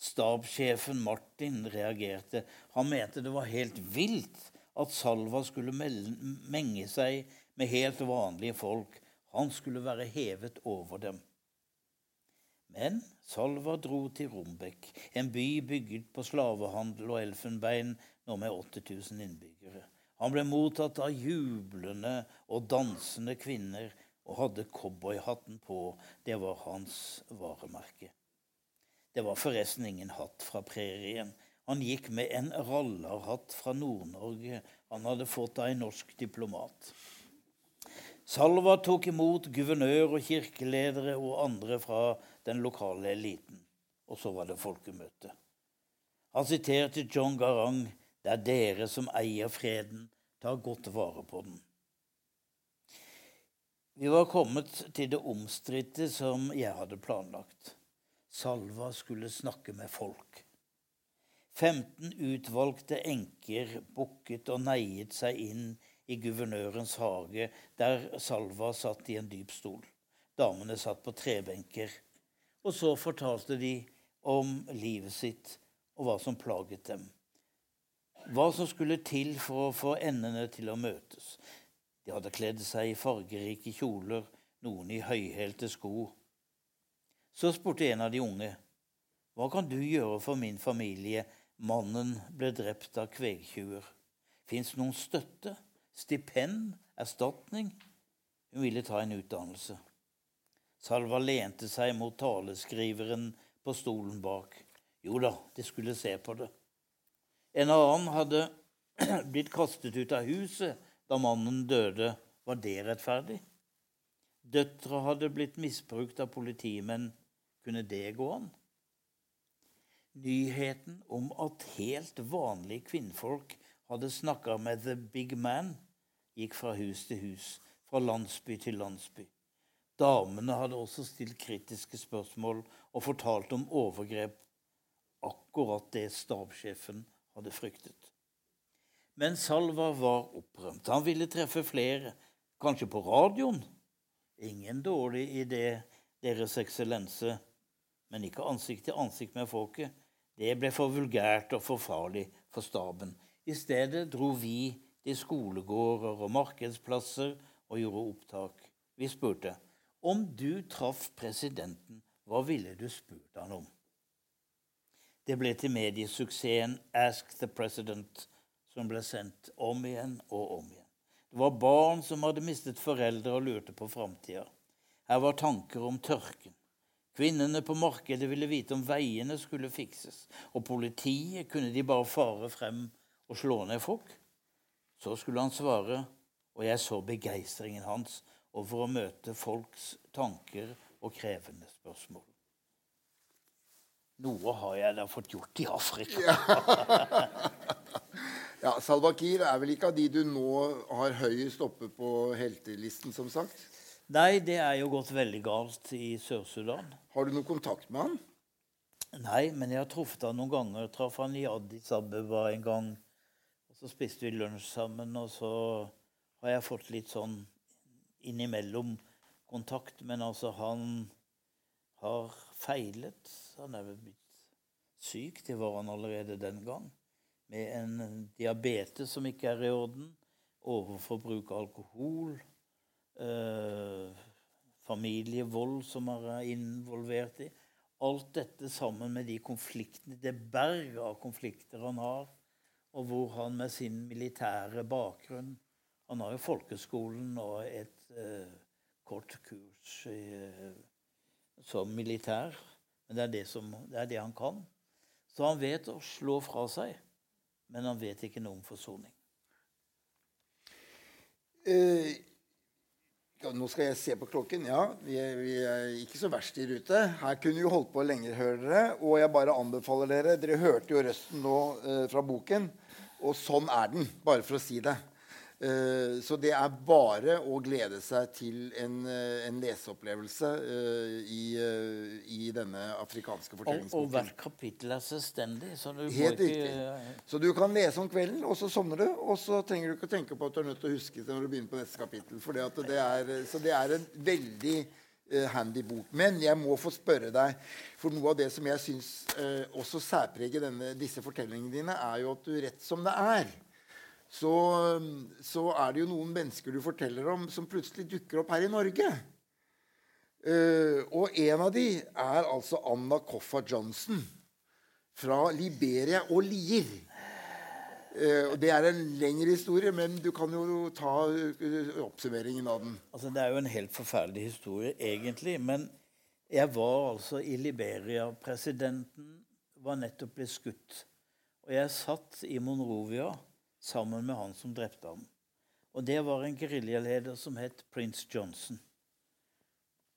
Stabssjefen Martin reagerte. Han mente det var helt vilt at Salva skulle menge seg med helt vanlige folk. Han skulle være hevet over dem. Men Salva dro til Rombek, en by bygget på slavehandel og elfenbein, nå med 8000 innbyggere. Han ble mottatt av jublende og dansende kvinner og hadde cowboyhatten på. Det var hans varemerke. Det var forresten ingen hatt fra prærien. Han gikk med en rallarhatt fra Nord-Norge han hadde fått av en norsk diplomat. Salva tok imot guvernør og kirkeledere og andre fra den lokale eliten. Og så var det folkemøte. Han siterte John Garang det er dere som eier freden. Ta godt vare på den. Vi var kommet til det omstridte som jeg hadde planlagt. Salva skulle snakke med folk. 15 utvalgte enker bukket og neiet seg inn i guvernørens hage, der Salva satt i en dyp stol. Damene satt på trebenker. Og så fortalte de om livet sitt og hva som plaget dem hva som skulle til for å få endene til å møtes. De hadde kledd seg i fargerike kjoler, noen i høyhælte sko. Så spurte en av de unge, hva kan du gjøre for min familie? Mannen ble drept av kvegtjuver. Fins noen støtte? Stipend? Erstatning? Hun ville ta en utdannelse. Salva lente seg mot taleskriveren på stolen bak. Jo da, de skulle se på det. En annen hadde blitt kastet ut av huset da mannen døde. Var det rettferdig? Døtre hadde blitt misbrukt av politimenn. Kunne det gå an? Nyheten om at helt vanlige kvinnfolk hadde snakka med the big man, gikk fra hus til hus, fra landsby til landsby. Damene hadde også stilt kritiske spørsmål og fortalt om overgrep, akkurat det stabssjefen hadde fryktet. Men Salva var opprømt. Han ville treffe flere, kanskje på radioen. Ingen dårlig idé, Deres Eksellense, men ikke ansikt til ansikt med folket. Det ble for vulgært og for farlig for staben. I stedet dro vi til skolegårder og markedsplasser og gjorde opptak. Vi spurte om du traff presidenten, hva ville du spurt han om? Det ble til mediesuksessen Ask the President, som ble sendt om igjen og om igjen. Det var barn som hadde mistet foreldre og lurte på framtida. Her var tanker om tørken. Kvinnene på markedet ville vite om veiene skulle fikses. Og politiet kunne de bare fare frem og slå ned folk? Så skulle han svare, og jeg så begeistringen hans over å møte folks tanker og krevende spørsmål. Noe har jeg da fått gjort i Afrika. ja. ja, Salwa Kiir er vel ikke av de du nå har høyest oppe på heltelisten, som sagt? Nei, det er jo gått veldig galt i Sør-Sudan. Har du noe kontakt med han? Nei, men jeg har truffet han noen ganger. Traff han i Addis Abeba en gang. Og Så spiste vi lunsj sammen, og så har jeg fått litt sånn innimellom kontakt. Men altså, han har feilet. Han er vel blitt syk. Det var han allerede den gang. Med en diabetes som ikke er i orden. Overforbruk av alkohol. Eh, familievold som han er involvert i. Alt dette sammen med de konfliktene, det berget av konflikter han har, og hvor han med sin militære bakgrunn Han har jo folkeskolen og et eh, kort kurs i eh, som militær. Men det er det, som, det er det, han kan. Så han vet å slå fra seg, men han vet ikke noe om forsoning. Eh, nå skal jeg se på klokken. Ja, vi er, vi er, ikke så verst i rute. Her kunne vi holdt på lenger, hører dere. Og jeg bare anbefaler dere Dere hørte jo røsten nå eh, fra boken. Og sånn er den, bare for å si det. Eh, så det er bare å glede seg til en, eh, en leseopplevelse uh, i, i, denne afrikanske fortellingsboken. Og, og hvert kapittel er selvstendig. Så du Helt riktig. Så du kan lese om kvelden, og så sovner du. Og så trenger du ikke å tenke på at du er nødt til å huske det når du begynner på neste kapittel. Det er, så det er en veldig eh, handy bok. Men jeg må få spørre deg, for noe av det som jeg syns eh, også særpreger denne, disse fortellingene dine, er jo at du rett som det er, så, så er det jo noen mennesker du forteller om, som plutselig dukker opp her i Norge. Uh, og en av de er altså Anna Koffa Johnson fra Liberia og Lier. Uh, det er en lengre historie, men du kan jo ta eh, oppsummeringen av den. Altså, det er jo en helt forferdelig historie, egentlig. Men jeg var altså i Liberia. Presidenten var nettopp blitt skutt. Og jeg satt i Monrovia sammen med han som drepte ham. Og det var en geriljaleder som het Prince Johnson.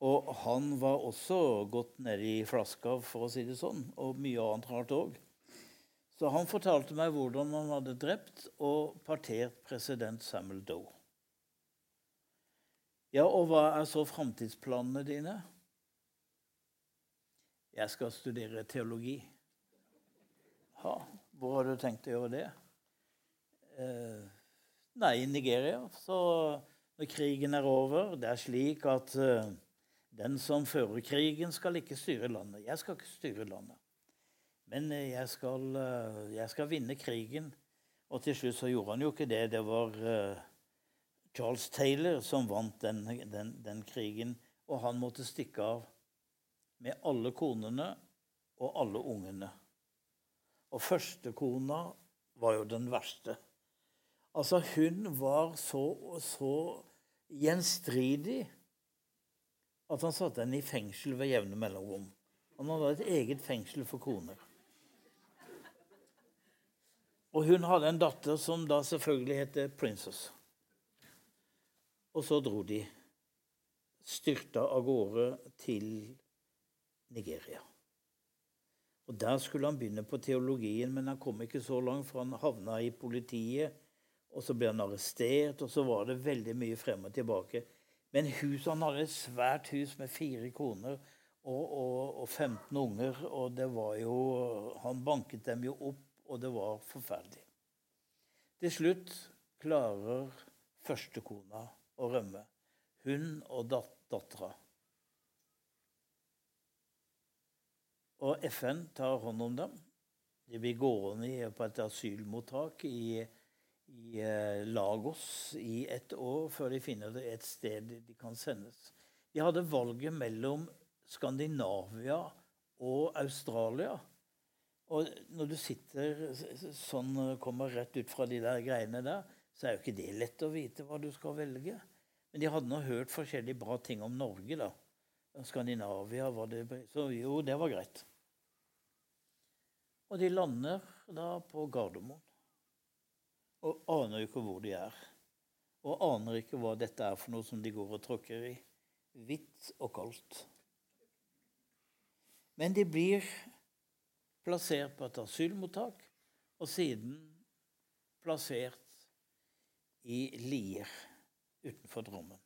Og han var også gått ned i flaska, for å si det sånn, og mye annet rart òg. Så han fortalte meg hvordan han hadde drept og partert president Samuel Doe. Ja, og hva er så framtidsplanene dine? Jeg skal studere teologi. Ja, hvor har du tenkt å gjøre det? Eh, nei, i Nigeria. Så når krigen er over Det er slik at eh, den som fører krigen, skal ikke styre landet. Jeg skal ikke styre landet. Men eh, jeg skal, jeg skal, vinne krigen. Og til slutt så gjorde han jo ikke det. Det var Charles Taylor som vant den, den, den, krigen. Og han måtte stikke av med alle konene og alle ungene. Og førstekona var jo den verste. Altså, hun var så, så gjenstridig at han satte henne i fengsel ved jevne mellomrom. Han hadde et eget fengsel for koner. Og hun hadde en datter som da selvfølgelig het Princess. Og så dro de. Styrta av gårde til Nigeria. Og Der skulle han begynne på teologien, men han kom ikke så langt, for han havna i politiet. Og så ble han arrestert, og så var det veldig mye frem og tilbake. Men huset, han hadde et svært hus med fire koner og, og, og 15 unger, og det var jo Han banket dem jo opp og det var forferdelig. Til slutt klarer førstekona å rømme. Hun og dat dattera. Og FN tar hånd om dem. De blir gående på et asylmottak i, i eh, Lagos i et år før de finner et sted de kan sendes. De hadde valget mellom Skandinavia og Australia. Og når du sitter sånn kommer rett ut fra de der greiene der, så er jo ikke det lett å vite hva du skal velge. Men de hadde nå hørt forskjellige bra ting om Norge, da. Skandinavia var det Så jo, det var greit. Og de lander da på Gardermoen. Og aner ikke hvor de er. Og aner ikke hva dette er for noe som de går og tråkker i. Hvitt og kaldt. Men de blir plassert på et asylmottak, og siden plassert i Lier utenfor Drammen.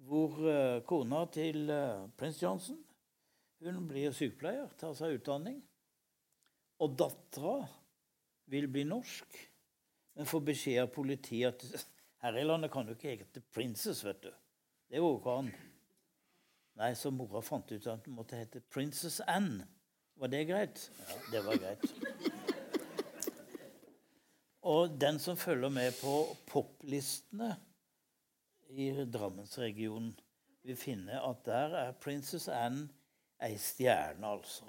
Hvor uh, kona til uh, prins Johnson hun blir sykepleier, tar seg utdanning. Og dattera vil bli norsk, men får beskjed av politiet at her i landet kan du ikke hete Princess, vet du. Det går ikke an. Nei, så mora fant ut at hun måtte hete Princess Anne. Var det greit? Ja, det var greit. Og den som følger med på poplistene i Drammensregionen, vil finne at der er Princess Anne ei stjerne, altså.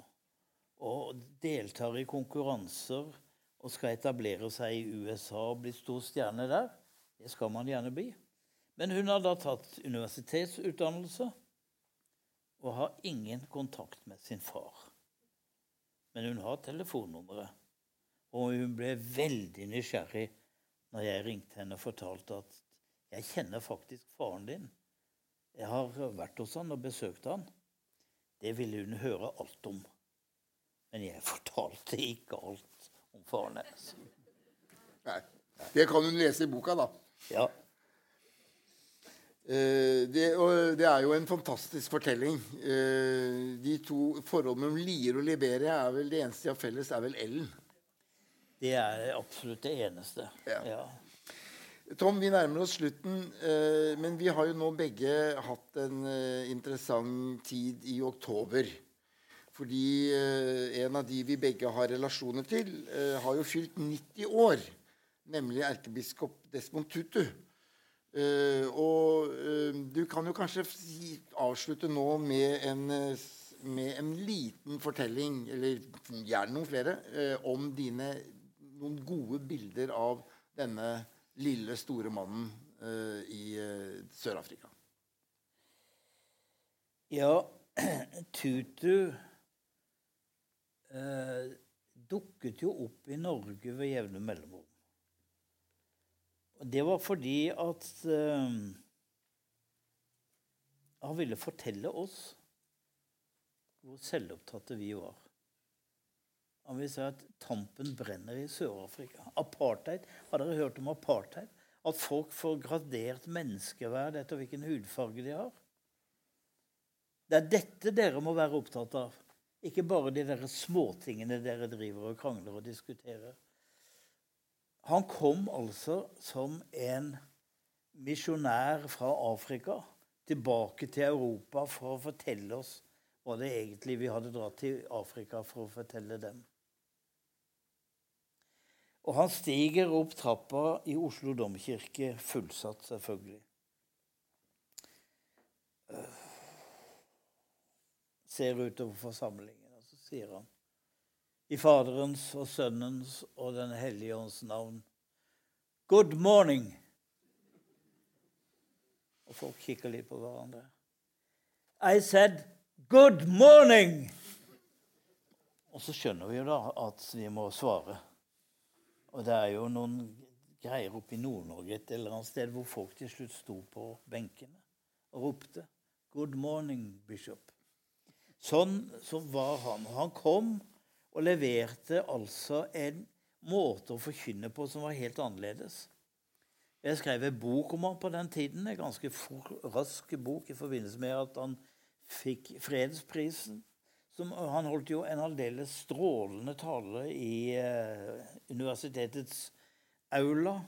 Og deltar i konkurranser og skal etablere seg i USA og bli stor stjerne der. Det skal man gjerne bli. Men hun har da tatt universitetsutdannelse og har ingen kontakt med sin far. Men hun har telefonnummeret. Og hun ble veldig nysgjerrig når jeg ringte henne og fortalte at jeg kjenner faktisk faren din. Jeg har vært hos han og besøkt han. Det ville hun høre alt om. Men jeg fortalte ikke alt om faren hennes. Nei. Det kan hun lese i boka, da. Ja. Eh, det, det, er jo en fantastisk fortelling. Eh, de to forholdene mellom Lier og Liberia er vel det eneste de har felles, er vel Ellen. Det er absolutt det eneste. Ja. ja. Tom, vi nærmer oss slutten, eh, men vi har jo nå begge hatt en eh, interessant tid i oktober. Fordi eh, en av de vi begge har relasjoner til, eh, har jo fylt 90 år. Nemlig erkebiskop Desmond Tutu. Eh, og du kan jo kanskje avslutte nå med en, med en liten fortelling, eller gjerne noen flere, om dine noen gode bilder av denne lille, store mannen i Sør-Afrika. Ja, Tutu eh, dukket jo opp i Norge ved jevne mellomrom. Det var fordi at eh, han ville fortelle oss hvor selvopptatte vi var. Han ville si at tampen brenner i Sør-Afrika. Apartheid. Har dere hørt om apartheid? At folk får gradert menneskeverd etter hvilken hudfarge de har? Det er dette dere må være opptatt av. Ikke bare de der småtingene dere driver og krangler og diskuterer. Han kom altså som en misjonær fra Afrika tilbake til Europa for å fortelle oss hva det egentlig vi hadde dratt til Afrika for å fortelle dem. Og han stiger opp trappa i Oslo domkirke, fullsatt selvfølgelig. Ser utover forsamlingen, og så sier han i Faderens og Sønnens og Den hellige ånds navn Good morning! Og folk kikker litt på hverandre. I said good morning! Og så skjønner vi jo da at vi må svare. Og det er jo noen greier oppe i Nord-Norge et eller annet sted hvor folk til slutt sto på benkene og ropte Good morning, bishop. Sånn så var han. Han kom og leverte altså en måte å forkynne på som var helt annerledes. Jeg skrev en bok om han på den tiden, en ganske rask bok i forbindelse med at han fikk fredsprisen. Som, han holdt jo en aldeles strålende tale i eh, universitetets aula,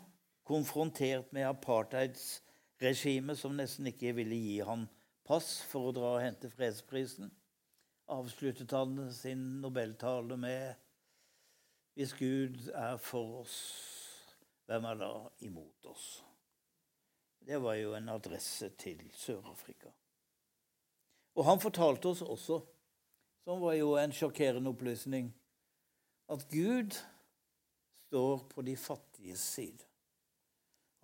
konfrontert med apartheidsregimet som nesten ikke ville gi han pass for å dra og hente fredsprisen avsluttet han sin nobeltale med Hvis Gud er for oss, hvem er da imot oss? Det var jo en adresse til Sør-Afrika. Og han fortalte oss også, som var jo en sjokkerende opplysning, at Gud står på de fattiges side.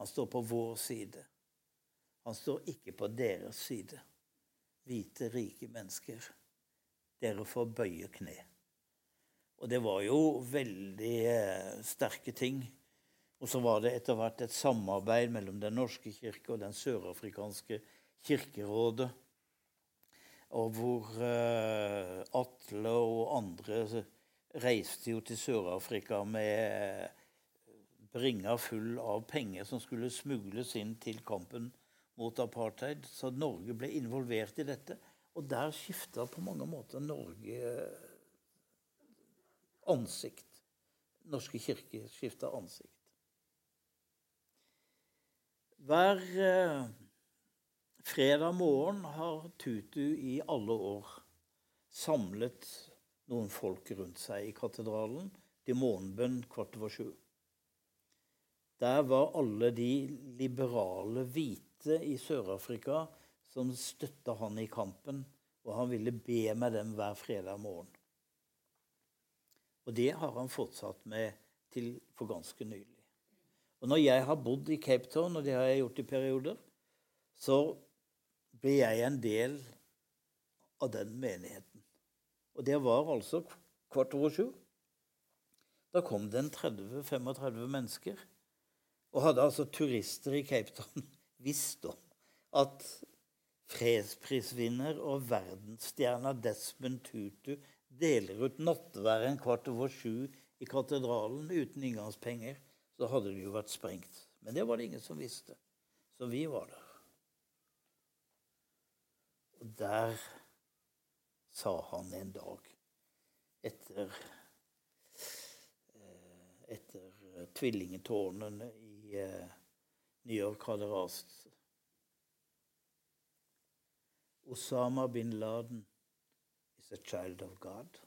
Han står på vår side. Han står ikke på deres side. Hvite, rike mennesker dere får bøye kne. Og det var jo veldig eh, sterke ting. Og så var det etter hvert et samarbeid mellom Den norske kirke og Den sørafrikanske kirkerådet. Og hvor eh, Atle og andre reiste jo til Sør-Afrika med bringa full av penger som skulle smugles inn til kampen mot apartheid. Så Norge ble involvert i dette. Og der skifta på mange måter Norge ansikt. Norske kirke skifta ansikt. Hver eh, fredag morgen har Tutu i alle år samlet noen folk rundt seg i katedralen til morgenbønn kvart over sju. Der var alle de liberale hvite i Sør-Afrika som støtta han i kampen, og han ville be med dem hver fredag morgen. Og det har han fortsatt med til for ganske nylig. Og når jeg har bodd i Cape Town, og det har jeg gjort i perioder, så ble jeg en del av den menigheten. Og det var altså kvart over sju. Da kom det en 30-35 mennesker. Og hadde altså turister i Cape Town visst om at fredsprisvinner og verdensstjerna Desmond Tutu deler ut nattværen kvart over sju i katedralen uten inngangspenger, så hadde det jo vært sprengt. Men det var det ingen som visste. Så vi var der. Og der sa han en dag, etter, etter tvillingetårnene i New York hadde rast. Osama bin Laden is a child of God.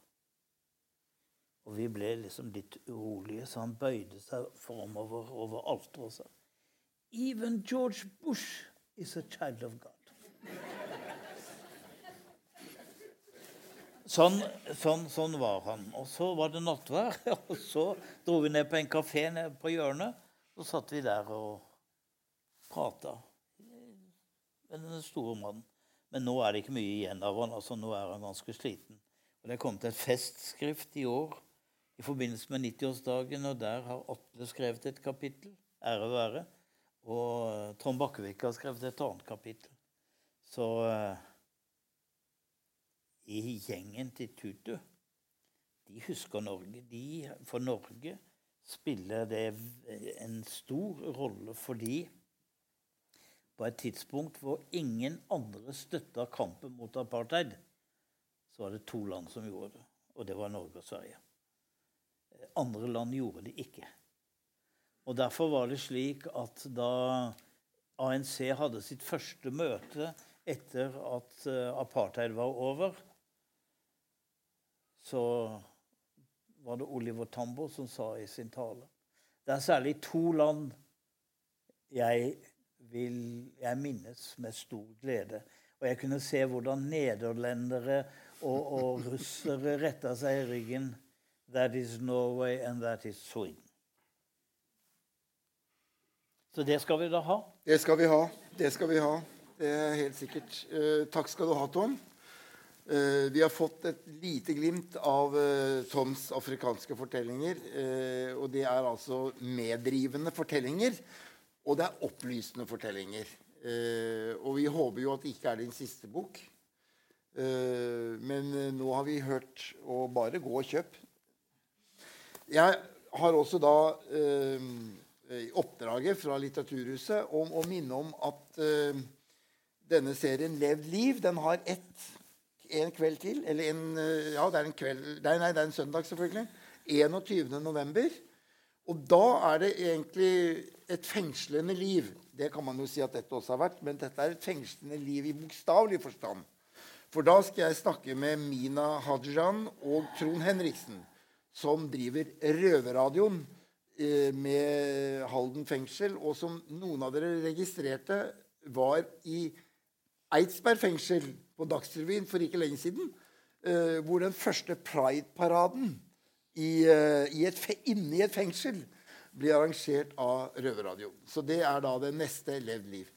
Og vi ble liksom litt urolige, så han bøyde seg framover over alteret og sa Even George Bush is a child of God. Sånn, sånn, sånn, var han. Og så var det nattvær. Og så dro vi ned på en kafé nede på hjørnet. Så satt vi der og prata med den store mannen. Men nå er det ikke mye igjen av han. altså Nå er han ganske sliten. Og Det er kommet et festskrift i år i forbindelse med 90-årsdagen, og der har Atle skrevet et kapittel. Ære være. Og Trond Bakkevik har skrevet et annet kapittel. Så uh, i gjengen til Tutu. De husker Norge. De, for Norge spiller det en stor rolle fordi på et tidspunkt hvor ingen andre støtta kampen mot apartheid, så var det to land som gjorde det, og det var Norge og Sverige. Andre land gjorde det ikke. Og Derfor var det slik at da ANC hadde sitt første møte etter at eh, apartheid var over, så var det Oliver Tambo som sa i sin tale Det er særlig to land jeg, vil, jeg minnes med stor glede. Og jeg kunne se hvordan nederlendere og, og russere retta seg i ryggen. That is Norway, and that is Sweden. Så det skal vi da ha. Det skal vi ha. Det skal vi ha. Det er helt sikkert. Eh, takk skal du ha, Tom. Eh, vi har fått et lite glimt av eh, Toms afrikanske fortellinger. Uh, og det er altså meddrivende fortellinger. Og det er opplysende fortellinger. og vi håper jo at det ikke er din siste bok. men nå har vi hørt å bare gå og kjøpe. Jeg har også da oppdraget fra Litteraturhuset om å minne om at denne serien Levd liv den har ett en kveld til. Eller en, eh, ja, det er en kveld Nei, nei, det er en søndag, selvfølgelig. 21. november. Og da er det egentlig et fengslende liv. Det kan man jo si at dette også har vært, men dette er et fengslende liv i bokstavelig forstand. For da skal jeg snakke med Mina Hajan og Trond Henriksen, som driver Røverradioen eh, med Halden fengsel, og som noen av dere registrerte var i Eidsberg fengsel på Dagsrevyen for ikke lenge siden. Uh, hvor den første Pride-paraden i, i et, inne i et fengsel blir arrangert av Røverradioen. Så det er da det neste Levd liv.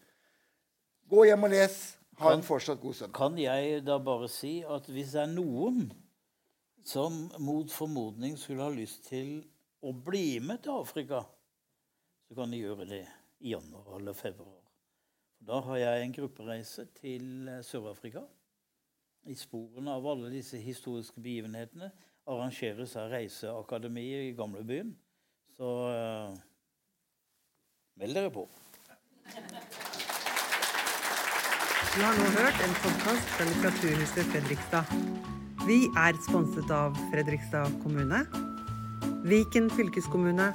Gå hjem og les. Ha en fortsatt god søndag. Kan jeg da bare si at hvis det er noen som mot formodning skulle ha lyst til å bli med til Afrika, så kan de gjøre det i januar eller februar. Da har jeg en gruppereise til eh, Sør-Afrika. I sporene av alle disse historiske begivenhetene arrangeres av Reiseakademiet i gamlebyen. Så uh, meld dere på. Du har nå hørt en podkast fra Litteraturhuset Fredrikstad. Vi er sponset av Fredrikstad kommune, Viken fylkeskommune,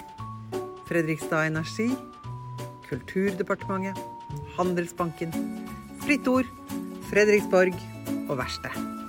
Fredrikstad Energi, Kulturdepartementet Handelsbanken, Fritt Ord, Fredriksborg og Verksted.